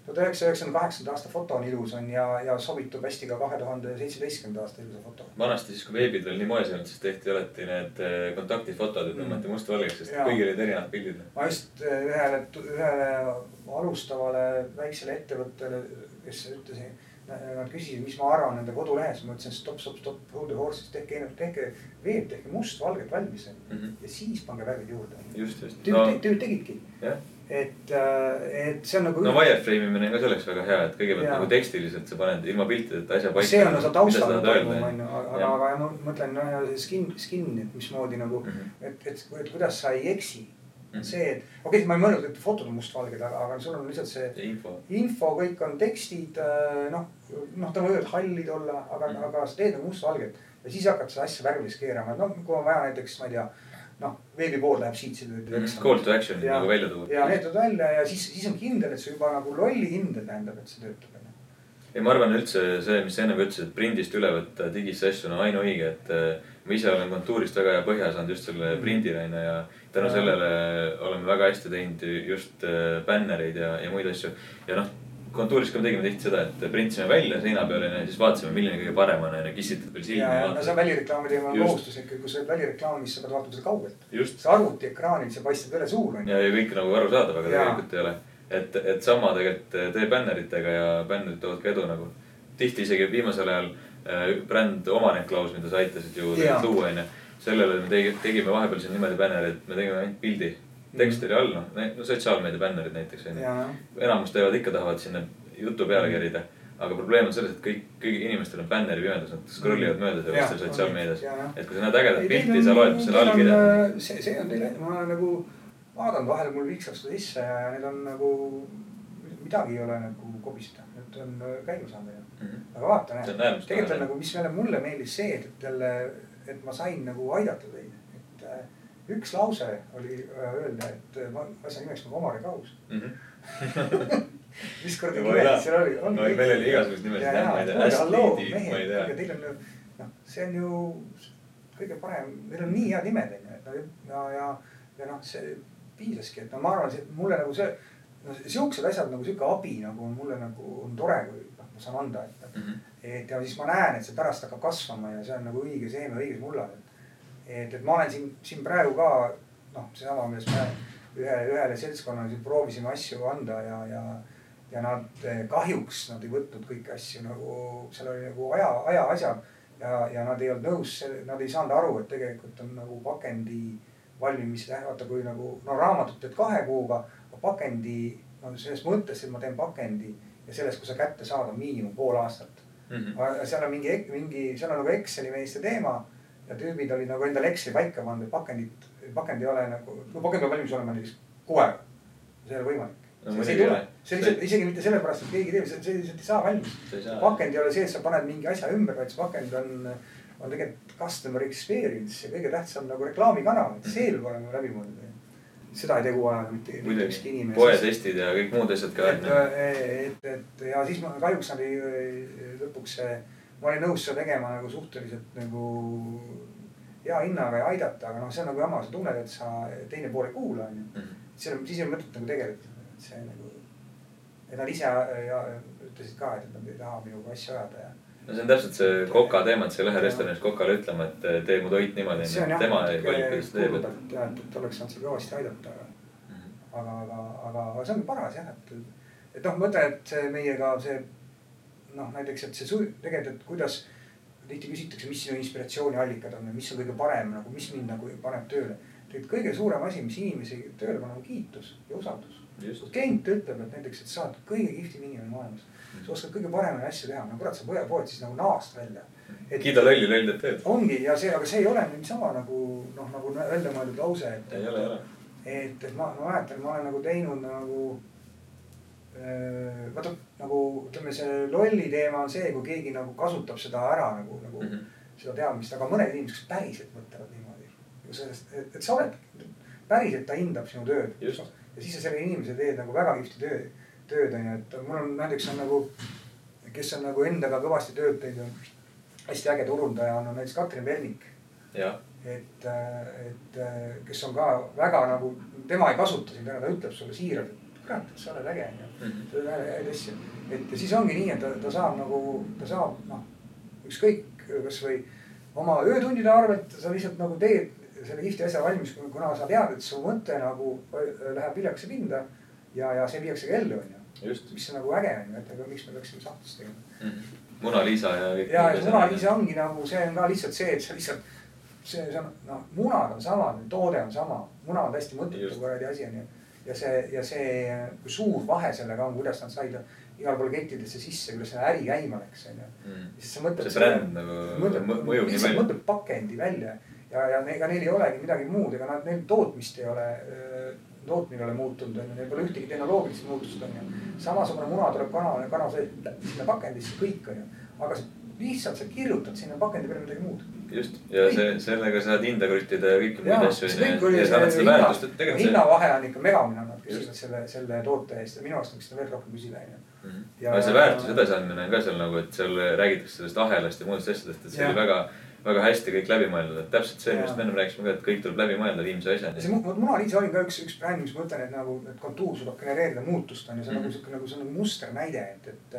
tuhat üheksasaja üheksakümne kaheksanda aasta foto on ilus on ja, ja sobitub hästi ka kahe tuhande seitsmeteistkümnenda aasta ilusa foto. vanasti siis, kui veebid veel nii moes ei olnud, siis tehti alati need eh, kontaktifotod, et Mm. tõmmati mustvalgeks, sest Jaa. kõigil olid erinevad pildid. ma just äh, ühele, ühele alustavale väiksele ettevõttele, kes ütlesin, nad küsisid, mis ma arvan nende kodulehest, ma ütlesin stopp, stopp, stopp, hold the horses, tehke, tehke veeb, tehke mustvalget valmis Mhm. ja siis pange värvid juurde. just, just. tüübid no, tüübid tegidki, jah, et, et see on nagu. no wireframe imine on ka selleks väga hea, et kõigepealt Jaa. nagu tekstiliselt sa paned ilma piltideta asja paika. see on seal taustal toimub, onju, aga, aga ma mõtlen no, ja skin, skin, et mismoodi nagu mm. -hmm. et, et, et kuidas sa ei eksi mm. Mhm. see, et okei okay,, ma ei mõelnud, et fotod on mustvalged, aga, aga sul on lihtsalt see ja info. info, kõik on tekstid, noh, noh, ta võivad hallid olla, aga mm. -hmm. aga sa teed nagu mustvalget ja siis hakkad seda asja värvilis keerama, et noh, kui on vaja näiteks, ma ei tea. noh, veebipood läheb siit, siit. Call to action'id Ja- nagu välja tuua. ja need tulevad välja ja siis, siis on kindel, et see juba nagu lolli hindel tähendab, et see töötab. ja ma arvan üldse see, mis sa enne ka ütlesid, et prindist üle võtta digisse asju on ainuõige, et eh, ma ise olen kontuurist väga hea põhja saanud just selle prindile onju ja tänu sellele oleme väga hästi teinud just eh, bännereid ja, ja muid asju. ja noh, kontuuris ka me tegime tihti seda, et printsime välja seina peale onju, siis vaatasime, milline kõige parem on onju, kissitad veel silmi. no see on välireklaami teema Just. kohustuslik, kui sa oled välireklaamis, sa pead vaatama seda kaugelt. see arvutiekraanil, see paistab üle suur onju. ja, ja kõik nagu arusaadav, aga tegelikult ei ole. et, et sama tegelikult tee bänneritega ja bännerid toovad ka edu nagu. tihti isegi viimasel ajal bränd Omanik Klaus, mida sa aitasid ju luua, onju. sellele me tegi- tegime vahepeal siin niimoodi bänneri, et me tegime ainult pildi. Tekst oli all, noh, no sotsiaalmeedia bännerid näiteks onju. enamus teevad ikka, tahavad sinna jutu peale kerida. aga probleem on selles, et kõik, kõigil inimestel on bänneri pimedus, nad scroll ivad mööda seal Jah, seal sotsiaalmeedias et kui sa näed ägedat pilti, sa loed selle allkirja. allkirja. see, see on teile, ma olen nagu vaadanud vahel mul viiksab seda sisse ja need on nagu, midagi ei ole nagu kobista, need on äh, käima saanud ju. aga vaata, Mhm. See on näed, tegelikult on nagu, mis jälle mulle meeldis see, et, jälle, et ma sain nagu aidata teid, äh, üks lause oli äh, öelda, et äh, ma asja nimeks nagu Omari Kaus. [laughs] mis kuradi Ma ei nimed seal oli? No meil oli igasuguseid nimesid, jah, ma ei tea, Astrid, ma ei tea. Teil on ju, noh, see on ju kõige parem, neil on nii head nimed on ju, et no ja, ja, ja noh, see piisaski, et no ma arvan, et mulle nagu see, no siuksed asjad nagu sihuke abi nagu on mulle nagu on tore, kui noh, ma saan anda, et. Mhm. et ja siis ma näen, et see pärast hakkab kasvama ja see on nagu õige seeme õiges mullal. et, et ma olen siin, siin praegu ka noh, seesama, millest me ühe, ühele seltskonnale siin proovisime asju anda ja, ja, ja nad eh, kahjuks nad ei võtnud kõiki asju nagu, seal oli nagu aja, aja asjad ja, ja nad ei olnud nõus, nad ei saanud aru, et tegelikult on nagu pakendi valmimise täht, vaata kui nagu no raamatut teed kahe kuuga, pakendi no selles mõttes, et ma teen pakendi ja selles, kui sa kätte saad, on miinimum pool aastat. Mhm. aga seal on mingi, mingi, seal on nagu Exceli meeste teema ja tüübid olid nagu endale Exceli paika pannud, et pakendit, pakend ei ole nagu, no pakend peab valmis olema näiteks kuuega. see ei ole võimalik No see, see ei tule see lihtsalt isegi mitte sellepärast, et keegi teeb, see, lihtsalt ei saa valmis pakend ei ole see, et sa paned mingi asja ümber, vaid see pakend on, on tegelikult customer experience ja kõige tähtsam nagu reklaamikanal, et see peab olema läbi mõeldud. seda ei tee kuu ajaga mitte ükski, inimene. poetestid ja kõik muud asjad ka. et, et, et ja siis ma kahjuks ei, lõpuks see, ma olin nõus seda tegema nagu suhteliselt nagu hea hinnaga ja aidata, aga noh, see on nagu jama, sa tunned, et sa teine pool ei kuula, onju. Mhm. siis on, siis ei ole mõtet nagu tegeleda, et see nagu, et nad ise ja, ütlesid ka, et nad ei taha minuga asja ajada ja. no see on täpselt see Coca teema, et sa ei lähe restoranis Cocale ütlema, et tee mu toit niimoodi, on tema ei vali, kuidas teeb, jah, et, et oleks saanud seal kõvasti aidata, aga et. aga, aga, aga, aga see on paras jah, et, et noh, ma mõtlen, et see meiega see noh, näiteks, et see tegelikult, et kuidas tihti küsitakse, mis sinu inspiratsiooniallikad on ja mis on kõige parem nagu, mis mind nagu paneb tööle. tegelikult kõige suurem asi, mis inimesi tööle paneb, on kiitus ja usaldus. klient ütleb, et näiteks, et sa oled kõige kihvtim inimene maailmas. sa oskad kõige paremaid asju teha, no kurat, sa poed siis nagu naast välja. kiida lolli, loll teeb tööd. ongi ja see, aga see ei ole niisama nagu noh, nagu välja mõeldud lause, et. ei ole, ei ole. et, et ma, ma mäletan, ma olen nagu teinud nagu. Vaata nagu ütleme, see lolli teema on see, kui keegi nagu kasutab seda ära nagu, nagu mm. -hmm. seda teadmist, aga mõned inimesed, kes päriselt mõtlevad niimoodi. sellest, et, et sa oled, päriselt ta hindab sinu tööd. Ja siis sa selle inimese teed nagu väga kihvti töö, tööd on ju, et mul on näiteks on nagu, kes on nagu endaga kõvasti tööd teinud ja hästi äge turundaja on, on näiteks Katrin Pernik jah, et, et kes on ka väga nagu, tema ei kasuta sind ära, ta ütleb sulle siiralt, kurat, et sa oled äge onju. Mhm. sa teed häid asju, et ja siis ongi nii, et ta, ta saab nagu, ta saab noh, ükskõik kasvõi oma öötundide arvelt sa lihtsalt nagu teed selle kihvti asja valmis, kuna sa tead, et su mõte nagu läheb viljaksse pinda ja, ja see viiakse ka ellu onju. mis on nagu äge onju, et aga miks me peaksime sahtlist tegema. Mona Lisa ja ja, ja Muna Lisa ongi nagu, see on ka lihtsalt see, et sa lihtsalt, see, see on noh, munad on samad, toode on sama, muna on täiesti mõttetu kuradi asi onju. Ja see, ja see, kui suur vahe sellega on, kuidas nad said igale poole kettidesse sisse, kuidas see äri käima läks onju. siis sa mõtled. Mm. see bränd nagu mõ- mõjub nii palju. mõtled pakendi välja ja, ja ega neil ei olegi midagi muud, ega nad, neil tootmist ei ole, tootmine ei ole muutunud onju, neil pole ühtegi tehnoloogilist muutust onju. samasugune muna tuleb kana, kana sees sinna pakendisse kõik onju, aga sa lihtsalt sa kirjutad sinna pakendi peale midagi muud. just, ja see, sellega saad hinda kruttida ja kõiki muid asju see kõik see see. hinnavahe on ikka megamine, nad küsivad selle, selle toote eest ja minu arust võiks seda veel rohkem küsida onju. Ja- aga see väärtuse edasiandmine on ka seal nagu, et seal räägitakse sellest ahelast ja muudest asjadest, et see oli väga, väga hästi kõik läbi mõeldud, et täpselt see, millest me ennem rääkisime ka, et kõik tuleb läbi mõelda viimse ja see asjani. Mu- Mona Lisa oli ka üks, üks bränd, mis ma ütlen, et nagu, et kontuur suudab genereerida muutust on ju, see on Mhm. nagu sihuke nagu, see on nagu musternäide, et, et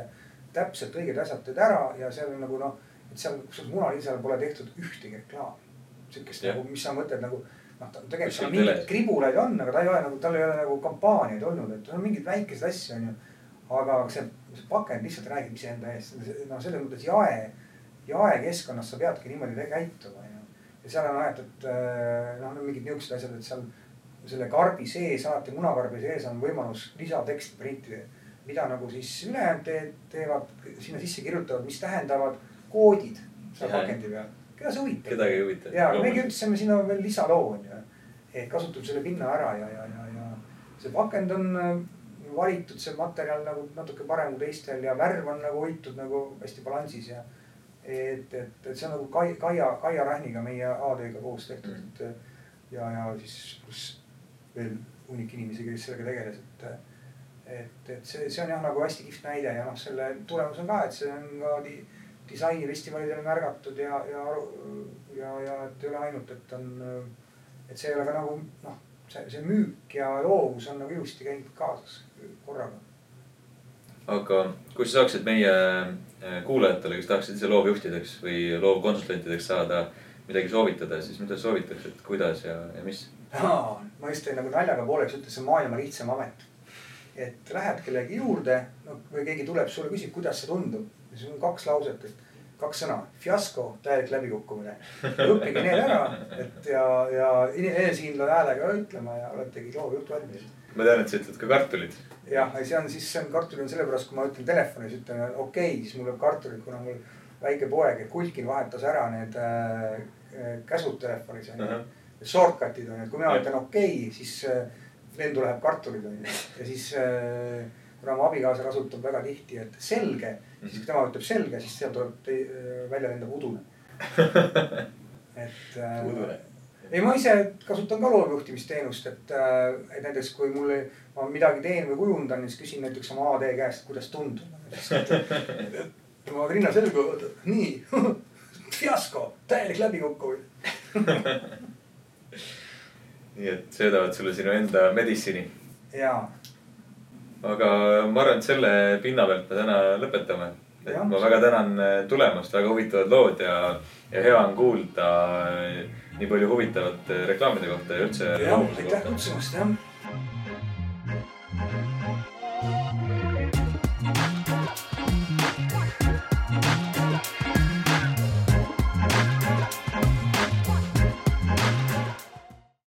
täpselt õiged asjad teed ära ja seal on nagu noh, et seal, kusjuures Mona Lisal pole tehtud ühtegi reklaami. sihukest nagu, mis sa mõtled nagu noh, ta tegelikult seal mingeid kribulaid on, aga ta ei ole nagu, tal ei ole nagu kampaaniaid olnud, et on mingeid väikeseid asju, onju. aga see, see pakend lihtsalt räägib iseenda eest, noh, selles mõttes jae, jaekeskkonnas sa peadki niimoodi käituma, onju. ja seal on aetud äh, noh, mingid niuksed asjad, et seal selle karbi sees, alati munakarbi sees on võimalus lisateksti printida. Mida nagu siis ülejäänud te, teevad, sinna sisse kirjutavad, mis tähendavad koodid seal pakendi peal. keda see huvitab? kedagi ei huvita. ja, me kirjutasime sinna veel lisaloo onju. et kasutame selle pinna ära ja, ja, ja, ja see pakend on äh, valitud, see materjal nagu natuke parem kui teistel ja värv on nagu hoitud nagu hästi balansis ja. et, et, et see on nagu Kai, Kaia, Kaia Rähniga meie AD-ga koos tehtud mm., et ja, ja siis pluss veel hunnik inimesi, kes sellega tegeles, et. Et, et see, see on jah nagu hästi kihvt näide ja noh, selle tulemus on ka, et see on ka di, disainifestivalidel märgatud ja, ja, ja, ja et ei ole ainult, et on, et see ei ole ka nagu noh, see, see müük ja loovus on nagu ilusti käinud kaasas korraga. aga kui sa saaksid meie eh, kuulajatele, kes tahaksid ise loovjuhtideks või loovkonsultantideks saada, midagi soovitada, siis mida soovitaksid, kuidas ja, ja mis? ma just nagu naljaga pooleks ütlesin, maailma lihtsam amet. Et lähed kellegi juurde, no või keegi tuleb sulle, küsib, kuidas see tundub. ja siis on kaks lauset, et kaks sõna, fiasko, täielik läbikukkumine. õppige need ära, et ja, ja enesekindla häälega ütlema ja oletegi loovjuht valmis ma tean, et sa ütled ka kartulid. jah, see on siis, see on kartulid on sellepärast, kui ma ütlen telefonis, ütlen okei okay,, siis mul läheb kartulid, kuna mul väike poeg Kulkin vahetas ära need äh, käsud telefonis onju uh -huh.. Shortcut'id on ju, et kui mina ütlen okei okay,, siis äh, lendu läheb kartulid onju ja siis äh, kuna mu abikaasa kasutab väga tihti, et selge mm, -hmm. siis kui tema ütleb selge, siis sealt tuleb äh, välja lendab udune et äh, udune ei, ma ise kasutan ka loovjuhtimisteenust, et, äh, et näiteks kui mul, ma midagi teen või kujundan, siis küsin näiteks oma AD käest, kuidas tundub. ma rinna selga, nii [laughs] fiasko, täielik läbikukkumine [laughs] nii et söödavad sulle sinu enda meditsiini. jaa. aga ma arvan, et selle pinna pealt me täna lõpetame. et ja, ma väga tänan tulemast, väga huvitavad lood ja, ja hea on kuulda nii palju huvitavat reklaamide kohta ja üldse. aitäh kutsumast, jah